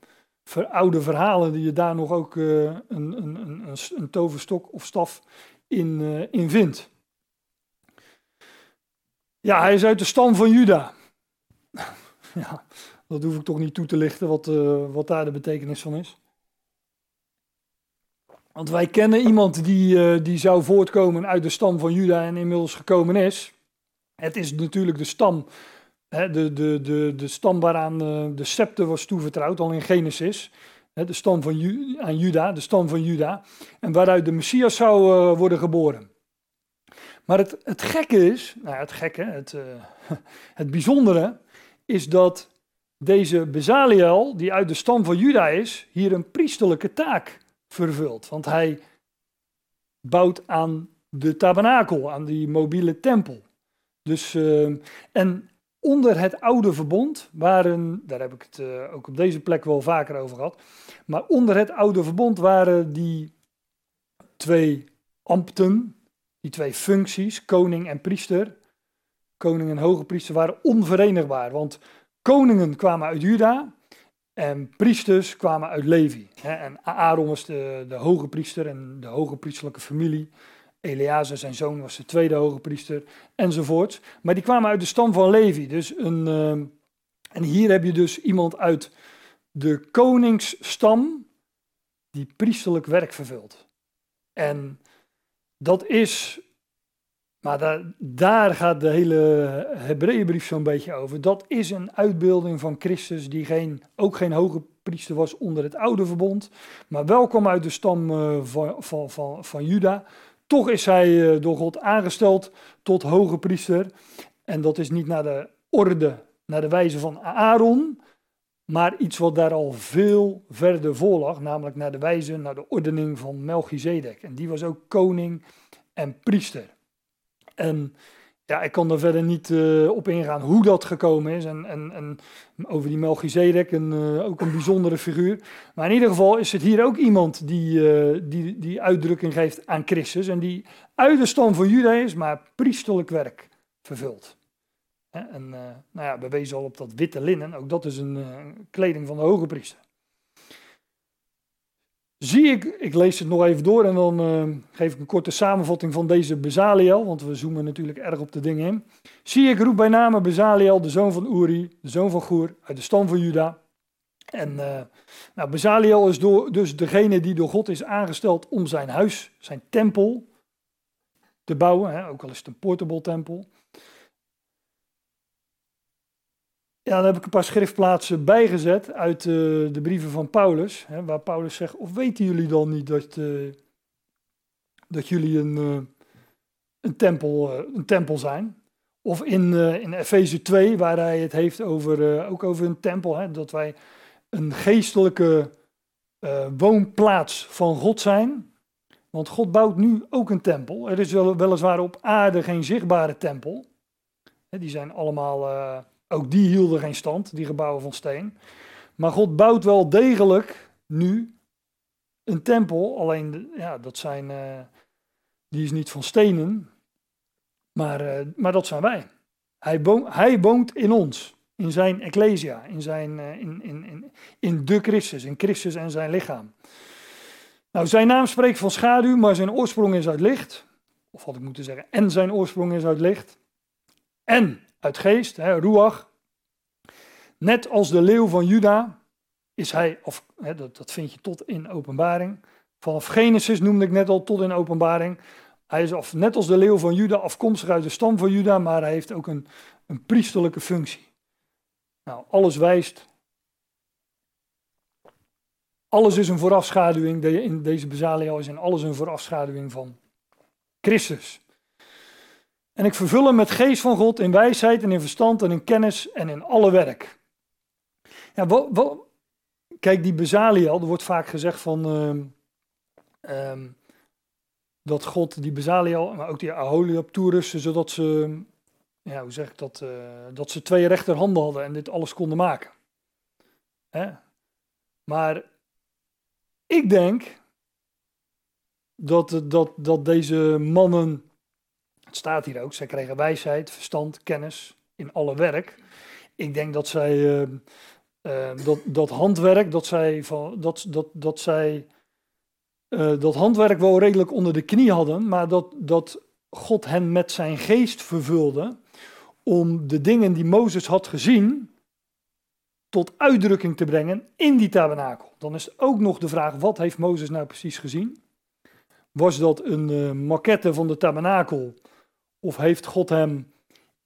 oude verhalen die je daar nog ook een, een, een, een, toverstok of staf in, uh, in vindt. Ja, hij is uit de stam van Juda. ja, dat hoef ik toch niet toe te lichten wat, uh, wat daar de betekenis van is. Want wij kennen iemand die, die zou voortkomen uit de stam van Juda en inmiddels gekomen is. Het is natuurlijk de stam de, de, de, de stam waaraan eh, de scepter was toevertrouwd, al in Genesis. De stam van aan Juda, de stam van Juda. En waaruit de Messias zou uh, worden geboren. Maar het, het gekke is, nou het gekke, het, uh, het bijzondere, is dat deze Bezaliel, die uit de stam van Juda is, hier een priesterlijke taak vervult. Want hij bouwt aan de tabernakel, aan die mobiele tempel. Dus, uh, en onder het oude verbond waren, daar heb ik het uh, ook op deze plek wel vaker over gehad, maar onder het oude verbond waren die twee ambten, die twee functies, koning en priester, koning en hoge priester, waren onverenigbaar. Want koningen kwamen uit Juda en priesters kwamen uit Levi. En Aaron was de, de hoge priester en de hoge priesterlijke familie. Eleazar, zijn zoon, was de tweede hoge priester, enzovoort. Maar die kwamen uit de stam van Levi. Dus een, uh, en hier heb je dus iemand uit de koningsstam die priesterlijk werk vervult. En dat is, maar daar, gaat de hele Hebreeënbrief zo'n beetje over. Dat is een uitbeelding van Christus die geen, ook geen hoge priester was onder het oude verbond, maar wel kwam uit de stam uh, van, van, van, van Juda. Toch is hij eh, door God aangesteld tot hoge priester. En dat is niet naar de orde, naar de wijze van Aaron, maar iets wat daar al veel verder voor lag, namelijk naar de wijze, naar de ordening van Melchizedek. En die was ook koning en priester. En ja, ik kan er verder niet uh, op ingaan hoe dat gekomen is. En, en, en over die Melchizedek, een, uh, ook een bijzondere figuur. Maar in ieder geval is het hier ook iemand die, uh, die, die uitdrukking geeft aan Christus. En die uit de van Juda is, maar priesterlijk werk vervult. En nou ja, we wezen al op dat witte linnen. Ook dat is een kleding van de hoge priester zie ik, ik lees het nog even door en dan uh, geef ik een korte samenvatting van deze Bezaliel, want we zoomen natuurlijk erg op de dingen in. Zie ik roep bij name Bezaliel, de zoon van Uri, de zoon van Goer, uit de stam van Juda. En uh, nou, Bezaliel is door, dus degene die door God is aangesteld om zijn huis, zijn tempel te bouwen, hè, ook al is het een portable tempel. Ja, dan heb ik een paar schriftplaatsen bijgezet uit uh, de brieven van Paulus, hè, waar Paulus zegt, of weten jullie dan niet dat, uh, dat jullie een, uh, een, tempel, een tempel zijn? Of in, in Efeze 2, waar hij het heeft over, ook over een tempel, hè, dat wij een geestelijke woonplaats van God zijn. Want God bouwt nu ook een tempel. Er is wel, weliswaar op aarde geen zichtbare tempel. Die zijn allemaal ook die hielden geen stand, die gebouwen van steen. Maar God bouwt wel degelijk nu een tempel. Alleen, ja, dat zijn, uh, die is niet van stenen, maar, uh, maar dat zijn wij. Hij, woont, hij woont in ons, in zijn ecclesia, in, zijn, uh, in, in, in, in de Christus, in Christus en zijn lichaam. Nou, zijn naam spreekt van schaduw, maar zijn oorsprong is uit licht. Of had ik moeten zeggen, en zijn oorsprong is uit licht. En uit geest, hè, Ruach. Net als de leeuw van Juda is hij, of hè, dat, dat vind je tot in openbaring. Vanaf Genesis noemde ik net al tot in openbaring. Hij is of, net als de leeuw van Juda afkomstig uit de stam van Juda, maar hij heeft ook een, een priesterlijke functie. Nou, alles wijst. Alles is een voorafschaduwing. In deze Bezaliel is in alles een voorafschaduwing van Christus. En ik vervul hem met geest van God in wijsheid en in verstand en in kennis en in alle werk. Ja, kijk, die Bezaliel, er wordt vaak gezegd van ehm, ehm, dat God die Bezaliel, maar ook die Aholiab toerusten, zodat ze, ja, hoe zeg ik dat, uh, dat ze twee rechterhanden hadden en dit alles konden maken. Hè? Maar ik denk dat, dat, dat deze mannen, het staat hier ook, zij kregen wijsheid, verstand, kennis in alle werk. Ik denk dat zij uh, uh, dat, dat handwerk, dat zij, van, dat, dat, dat zij uh, dat handwerk wel redelijk onder de knie hadden, maar dat, dat God hen met zijn geest vervulde om de dingen die Mozes had gezien tot uitdrukking te brengen in die tabernakel. Dan is ook nog de vraag, wat heeft Mozes nou precies gezien? Was dat een maquette van de tabernakel? Of heeft God hem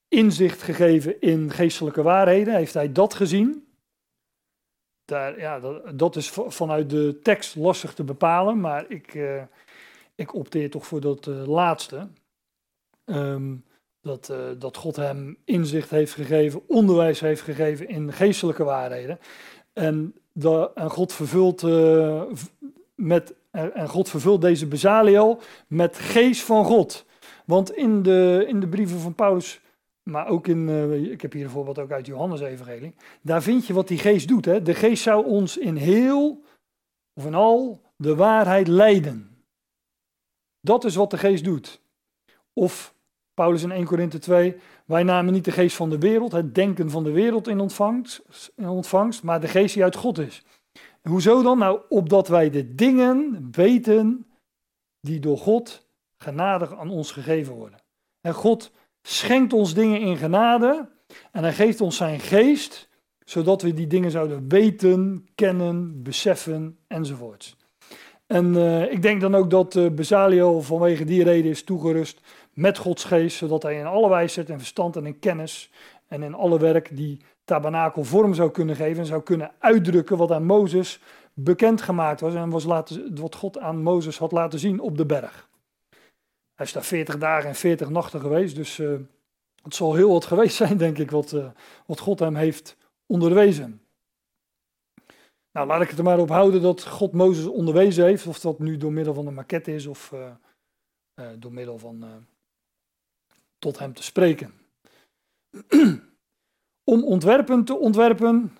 inzicht gegeven in geestelijke waarheden? Heeft hij dat gezien? Daar, ja, dat, dat, is vanuit de tekst lastig te bepalen, maar ik, uh, ik opteer toch voor dat uh, laatste. Um, dat, uh, dat God hem inzicht heeft gegeven, onderwijs heeft gegeven in geestelijke waarheden. En, de, en God vervult met en God vervult deze Bezaliel met geest van God. Want in de, in de brieven van Paulus, maar ook in, uh, ik heb hier bijvoorbeeld ook uit Johannes Evangelie, daar vind je wat die geest doet. Hè? De geest zou ons in heel of in al de waarheid leiden. Dat is wat de geest doet. Of Paulus in 1 Korinthe 2, wij namen niet de geest van de wereld, het denken van de wereld in ontvangst, in ontvangst maar de geest die uit God is. Hoezo dan? Nou, opdat wij de dingen weten die door God genadig aan ons gegeven worden. En God schenkt ons dingen in genade en hij geeft ons zijn geest, zodat we die dingen zouden weten, kennen, beseffen enzovoorts. En uh, ik denk dan ook dat uh, Bezaliel vanwege die reden is toegerust met Gods geest, zodat hij in alle wijsheid en verstand en in kennis en in alle werk die tabernakel vorm zou kunnen geven en zou kunnen uitdrukken wat aan Mozes bekendgemaakt was en was laten, wat God aan Mozes had laten zien op de berg. Hij is daar 40 dagen en 40 nachten geweest, dus uh, het zal heel wat geweest zijn, denk ik, wat, uh, wat God hem heeft onderwezen. Nou, laat ik het er maar op houden dat God Mozes onderwezen heeft, of dat nu door middel van een maquette is of uh, door middel van tot hem te spreken. om ontwerpen te ontwerpen,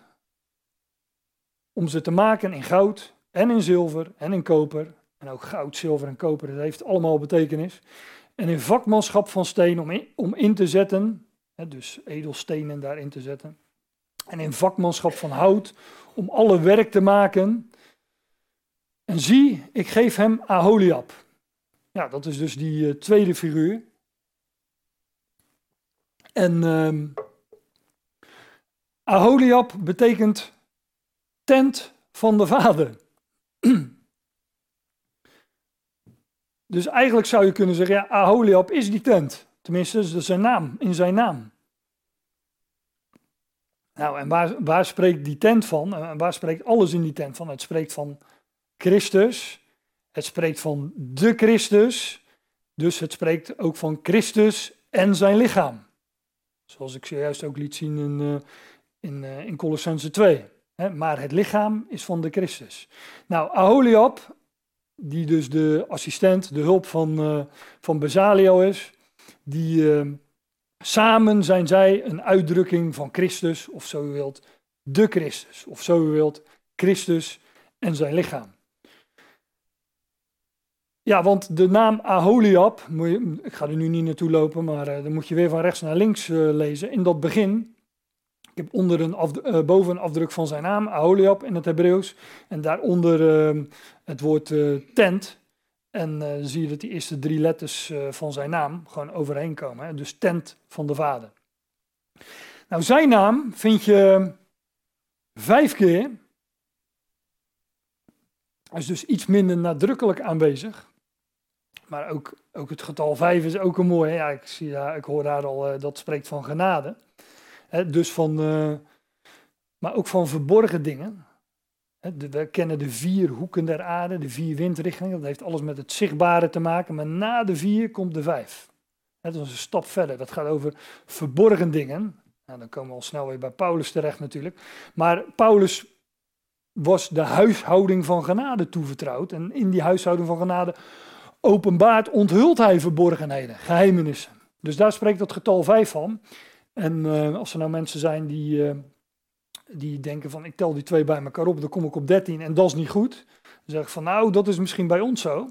om ze te maken in goud en in zilver en in koper. En ook goud, zilver en koper, dat heeft allemaal betekenis. En in vakmanschap van steen om in, om in te zetten, hè, dus edelstenen daarin te zetten. En in vakmanschap van hout om alle werk te maken. En zie, ik geef hem Aholiab. Ja, dat is dus die uh, tweede figuur. En uh, Aholiab betekent tent van de vader. Dus eigenlijk zou je kunnen zeggen, ja, Aholiab is die tent. Tenminste, dat is zijn naam, in zijn naam. Nou, en waar, waar spreekt die tent van? En waar spreekt alles in die tent van? Het spreekt van Christus. Het spreekt van de Christus. Dus het spreekt ook van Christus en zijn lichaam. Zoals ik zojuist ook liet zien in, uh, in, uh, in Colossense 2. maar het lichaam is van de Christus. Nou, Aholiab, die dus de assistent, de hulp van, uh, van Bezalio is, die samen zijn zij een uitdrukking van Christus, of zo u wilt, de Christus, of zo u wilt, Christus en zijn lichaam. Ja, want de naam Aholiab, ik ga er nu niet naartoe lopen, maar uh, dan moet je weer van rechts naar links lezen. In dat begin, ik heb onder een uh, boven een afdruk van zijn naam, Aholiab in het Hebreeuws. En daaronder ehm, het woord tent. En zie je dat die eerste drie letters van zijn naam gewoon overheen komen. Hè? Dus tent van de vader. Nou, zijn naam vind je vijf keer. Hij is dus iets minder nadrukkelijk aanwezig. Maar ook, ook het getal 5 is ook een mooie. Ja, ik, zie, ja, ik hoor daar al, uh, dat spreekt van genade. Dus van, uh, maar ook van verborgen dingen. We kennen de vier hoeken der aarde, de vier windrichtingen. Dat heeft alles met het zichtbare te maken. Maar na de vier komt de vijf. Dat is een stap verder. Dat gaat over verborgen dingen. Nou, dan komen we al snel weer bij Paulus terecht natuurlijk. Maar Paulus was de huishouding van genade toevertrouwd. En in die huishouding van genade openbaart, onthult hij verborgenheden, geheimenissen. Dus daar spreekt dat getal 5 van. En uh, als er nou mensen zijn die, uh, die denken van ik tel die twee bij elkaar op, dan kom ik op 13 en dat is niet goed. Dan zeg ik van nou, dat is misschien bij ons zo.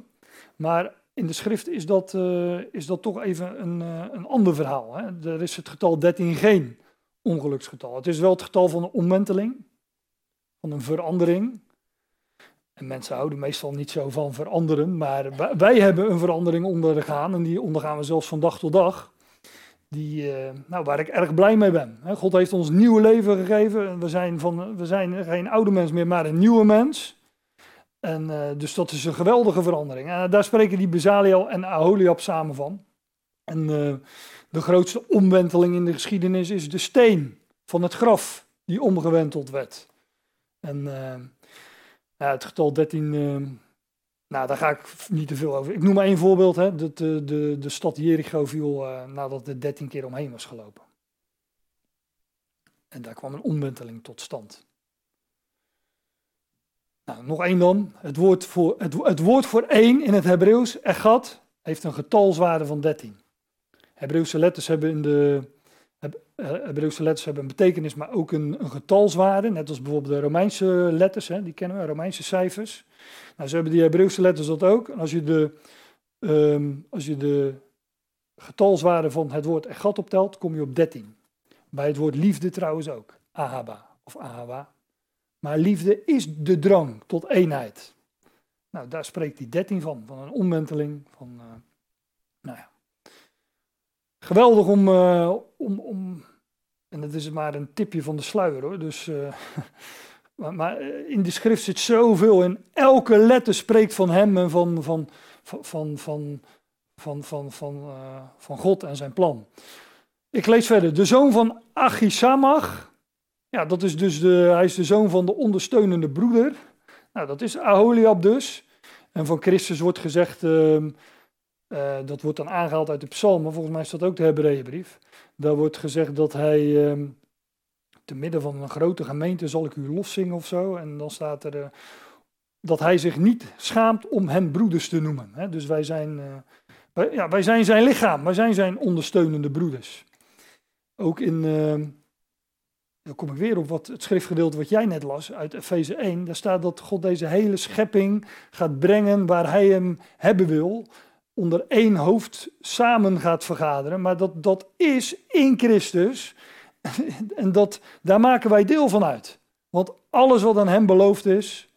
Maar in de schrift is dat, uh, is dat toch even een, een ander verhaal. Hè? Er is het getal 13 geen ongeluksgetal. Het is wel het getal van een omwenteling, van een verandering. En mensen houden meestal niet zo van veranderen, maar wij hebben een verandering ondergaan en die ondergaan we zelfs van dag tot dag. Die, uh, nou, waar ik erg blij mee ben. God heeft ons nieuw leven gegeven. We zijn, van, we zijn geen oude mens meer, maar een nieuwe mens. En, uh, dus dat is een geweldige verandering. En daar spreken die Bezaliel en Aholiab samen van. En de grootste omwenteling in de geschiedenis is de steen van het graf die omgewenteld werd. En ja, het getal 13, uh, ehm, nou, daar ga ik niet te veel over. Ik noem maar één voorbeeld. Hè. De, de, de, de stad Jericho viel uh, nadat er 13 keer omheen was gelopen. En daar kwam een omwenteling tot stand. Nou, nog één dan. Het woord voor, het, het woord voor één in het Hebreeuws, echat, heeft een getalswaarde van 13. Hebreeuwse letters hebben in de Hebreeuwse letters hebben een betekenis, maar ook een, een getalswaarde. Net als bijvoorbeeld de Romeinse letters, hè, die kennen we, Romeinse cijfers. Nou, ze hebben die Hebreeuwse letters dat ook. En als je de, um, als je de getalswaarde van het woord egat optelt, kom je op 13. Bij het woord liefde trouwens ook. Ahaba of ahaba. Maar liefde is de drang tot eenheid. Nou, daar spreekt die 13 van, van een omwenteling. Van, uh, nou ja. Geweldig om, om, om en dat is maar een tipje van de sluier hoor. Dus, uh, maar, maar, eh, in de schrift zit zoveel in. Elke letter spreekt van hem en van, van, van, van, van, van, van, uh, van God en zijn plan. Ik lees verder. De zoon van Achisamach. Ja, dat is dus de, hij is de zoon van de ondersteunende broeder. Nou, dat is Aholiab dus. En van Christus wordt gezegd, uh, dat wordt dan aangehaald uit de psalmen. Volgens mij is dat ook de Hebreeënbrief. Daar wordt gezegd dat hij um, te midden van een grote gemeente zal ik u loszingen of zo. En dan staat er uh, dat hij zich niet schaamt om hen broeders te noemen. Hè? Dus wij zijn, uh, wij, ja, wij zijn zijn lichaam, wij zijn zijn ondersteunende broeders. Ook in, uh, dan kom ik weer op wat, het schriftgedeelte wat jij net las uit Efeze 1. Daar staat dat God deze hele schepping gaat brengen waar hij hem hebben wil onder één hoofd samen gaat vergaderen, maar dat, dat is in Christus. En dat, daar maken wij deel van uit. Want alles wat aan Hem beloofd is,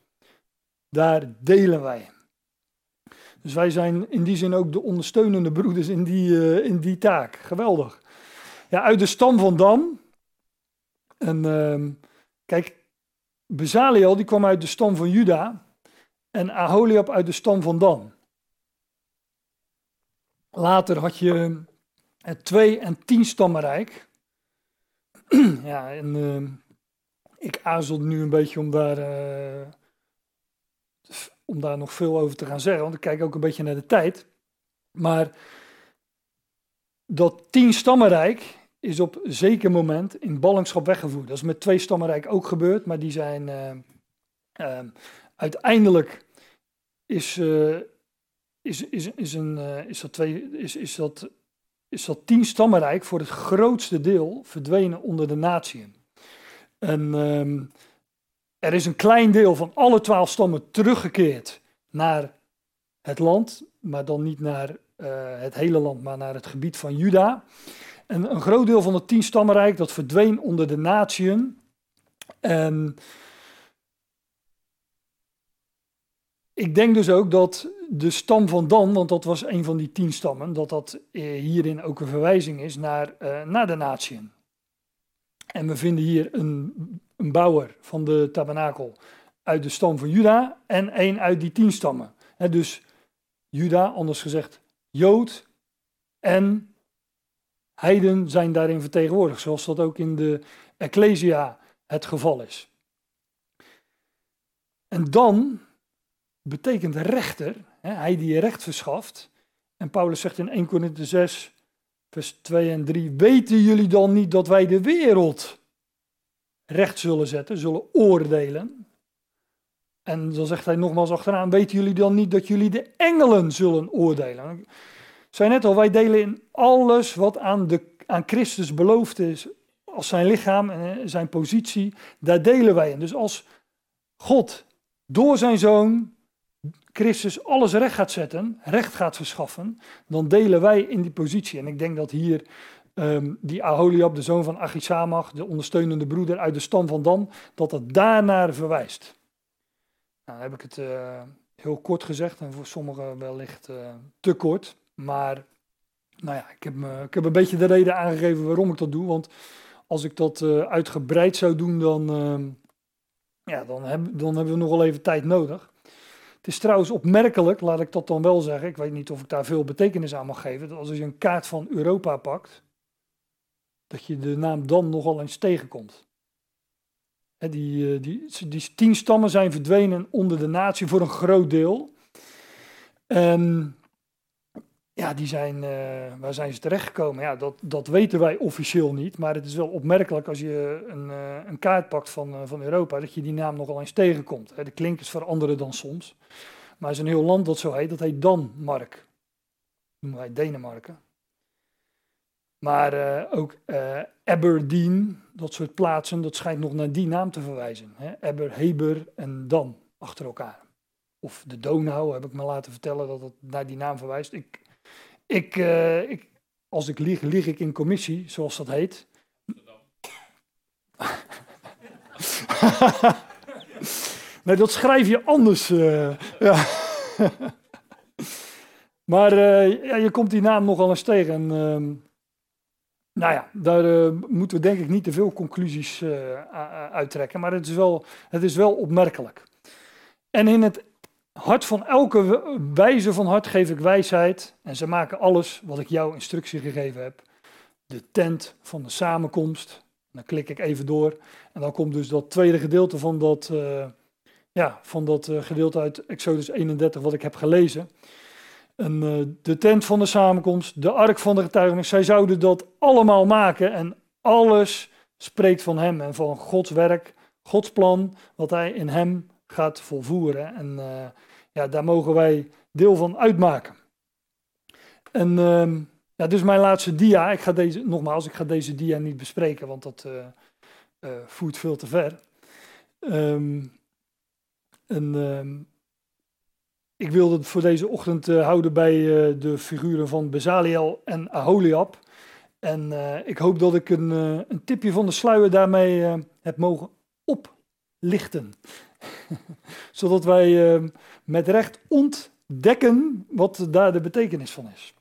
daar delen wij. Dus wij zijn in die zin ook de ondersteunende broeders in die, uh, in die taak. Geweldig. Ja, uit de stam van Dan. En uh, kijk, Bezaliel die kwam uit de stam van Juda. En Aholiab uit de stam van Dan. Later had je het twee- en tien stammenrijk. ja, en uh, ik aarzel nu een beetje om daar, uh, om daar nog veel over te gaan zeggen, want ik kijk ook een beetje naar de tijd. Maar dat tien stammenrijk is op zeker moment in ballingschap weggevoerd. Dat is met twee stammenrijk ook gebeurd, maar die zijn uiteindelijk is, is, is, is, een, uh, is, dat twee, is, is, dat, is dat tien stammenrijk voor het grootste deel verdwenen onder de natieën. En um, er is een klein deel van alle twaalf stammen teruggekeerd naar het land, maar dan niet naar uh, het hele land, maar naar het gebied van Juda. En een groot deel van het tien stammenrijk dat verdween onder de natieën. En ik denk dus ook dat de stam van Dan, want dat was een van die tien stammen, dat dat eh, hierin ook een verwijzing is naar, uh, naar de natieën. En we vinden hier een, een bouwer van de tabernakel uit de stam van Juda en een uit die tien stammen. He, dus Juda, anders gezegd Jood en Heiden zijn daarin vertegenwoordigd, zoals dat ook in de Ecclesia het geval is. En dan betekent rechter, hè, hij die recht verschaft. En Paulus zegt in 1 Corinthië 6, vers 2 en 3, weten jullie dan niet dat wij de wereld recht zullen zetten, zullen oordelen? En dan zegt hij nogmaals achteraan, weten jullie dan niet dat jullie de engelen zullen oordelen? Ik zei net al, wij delen in alles wat aan, de, aan Christus beloofd is, als zijn lichaam en zijn positie, daar delen wij in. Dus als God door zijn zoon Christus alles recht gaat zetten, recht gaat verschaffen, dan delen wij in die positie. En ik denk dat hier um, die Aholiab, de zoon van Achisamach, de ondersteunende broeder uit de stam van Dan, dat het daarnaar verwijst. Nou, dan heb ik het uh, heel kort gezegd en voor sommigen wellicht uh, te kort. Maar nou ja, ik heb, me, ik heb een beetje de reden aangegeven waarom ik dat doe. Want als ik dat uh, uitgebreid zou doen, dan, ehm, ja, dan, dan hebben we nog wel even tijd nodig. Het is trouwens opmerkelijk, laat ik dat dan wel zeggen. Ik weet niet of ik daar veel betekenis aan mag geven. Dat als je een kaart van Europa pakt, dat je de naam dan nogal eens tegenkomt. Die, eh, die, die tien stammen zijn verdwenen onder de natie voor een groot deel. En ja, die zijn, uh, waar zijn ze terechtgekomen? Ja, dat, dat weten wij officieel niet. Maar het is wel opmerkelijk als je een, uh, een kaart pakt van, van Europa, dat je die naam nogal eens tegenkomt. De klinkers veranderen dan soms. Maar er is een heel land dat zo heet, dat heet Danmark. Noemen wij Denemarken. Maar ook Aberdeen, dat soort plaatsen, dat schijnt nog naar die naam te verwijzen. Hè? Heber en Dan achter elkaar. Of de Donau, heb ik me laten vertellen dat het naar die naam verwijst. Ik, ik, uh, ik, als ik lieg, lieg ik in commissie, zoals dat heet. nee, dat schrijf je anders. ja. maar ja, je komt die naam nogal eens tegen. En, ehm, nou ja, daar moeten we denk ik niet te veel conclusies uittrekken, maar het is, wel, het is wel opmerkelijk. En in het hart van elke wijze van hart geef ik wijsheid en ze maken alles wat ik jou instructie gegeven heb. De tent van de samenkomst, dan klik ik even door en dan komt dus dat tweede gedeelte van dat, uh, ja, van dat gedeelte uit Exodus 31 wat ik heb gelezen. En, uh, de tent van de samenkomst, de ark van de getuigenis. Zij zouden dat allemaal maken en alles spreekt van hem en van Gods werk, Gods plan, wat hij in hem gaat volvoeren. En uh, ja, daar mogen wij deel van uitmaken. En uh, ja, dit is mijn laatste dia. Ik ga deze, nogmaals, ik ga deze dia niet bespreken, want dat uh, voert veel te ver. Um, en ehm, ik wilde het voor deze ochtend houden bij de figuren van Bezaliel en Aholiab. En ik hoop dat ik een, een, tipje van de sluier daarmee heb mogen oplichten. Zodat wij met recht ontdekken wat daar de betekenis van is.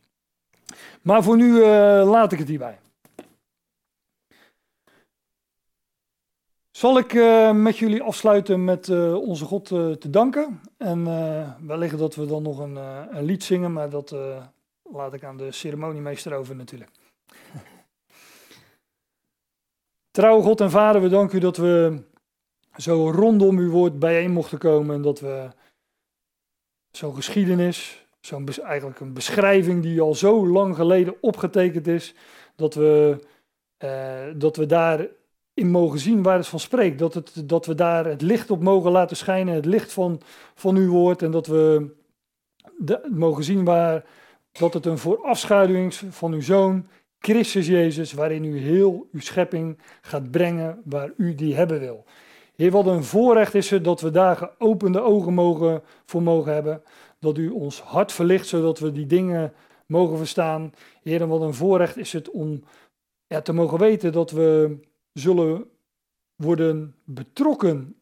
Maar voor nu laat ik het hierbij. Zal ik uh, met jullie afsluiten met uh, onze God te danken. En wellicht dat we dan nog een, een lied zingen, maar dat laat ik aan de ceremoniemeester over natuurlijk. Trouwe God en Vader, we danken u dat we zo rondom uw woord bijeen mochten komen. En dat we zo'n geschiedenis, zo'n eigenlijk een beschrijving die al zo lang geleden opgetekend is, dat we, dat we daar in mogen zien waar het van spreekt. Dat, het, dat we daar het licht op mogen laten schijnen, het licht van, van uw woord. En dat we mogen zien waar, dat het een voorafschaduwing van uw zoon, Christus Jezus, waarin u heel uw schepping gaat brengen waar u die hebben wil. Heer, wat een voorrecht is het dat we daar geopende ogen mogen, voor mogen hebben. Dat u ons hart verlicht, zodat we die dingen mogen verstaan. Heer, wat een voorrecht is het om ja, te mogen weten dat we zullen worden betrokken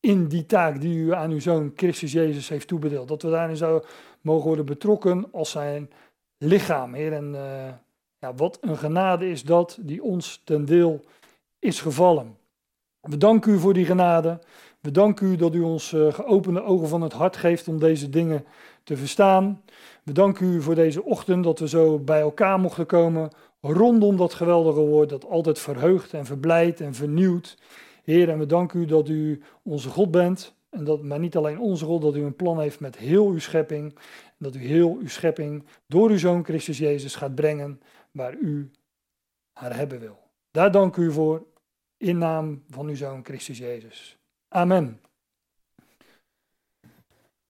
in die taak die u aan uw zoon Christus Jezus heeft toebedeeld. Dat we daarin zouden mogen worden betrokken als zijn lichaam, Heer. En uh, ja, wat een genade is dat die ons ten deel is gevallen. We danken u voor die genade. We danken u dat u ons uh, geopende ogen van het hart geeft om deze dingen te verstaan. We danken u voor deze ochtend dat we zo bij elkaar mochten komen rondom dat geweldige woord dat altijd verheugt en verblijdt en vernieuwt. Heer, en we danken u dat u onze God bent. En dat, maar niet alleen onze God, dat u een plan heeft met heel uw schepping. En dat u heel uw schepping door uw Zoon Christus Jezus gaat brengen waar u haar hebben wil. Daar dank u voor in naam van uw Zoon Christus Jezus. Amen.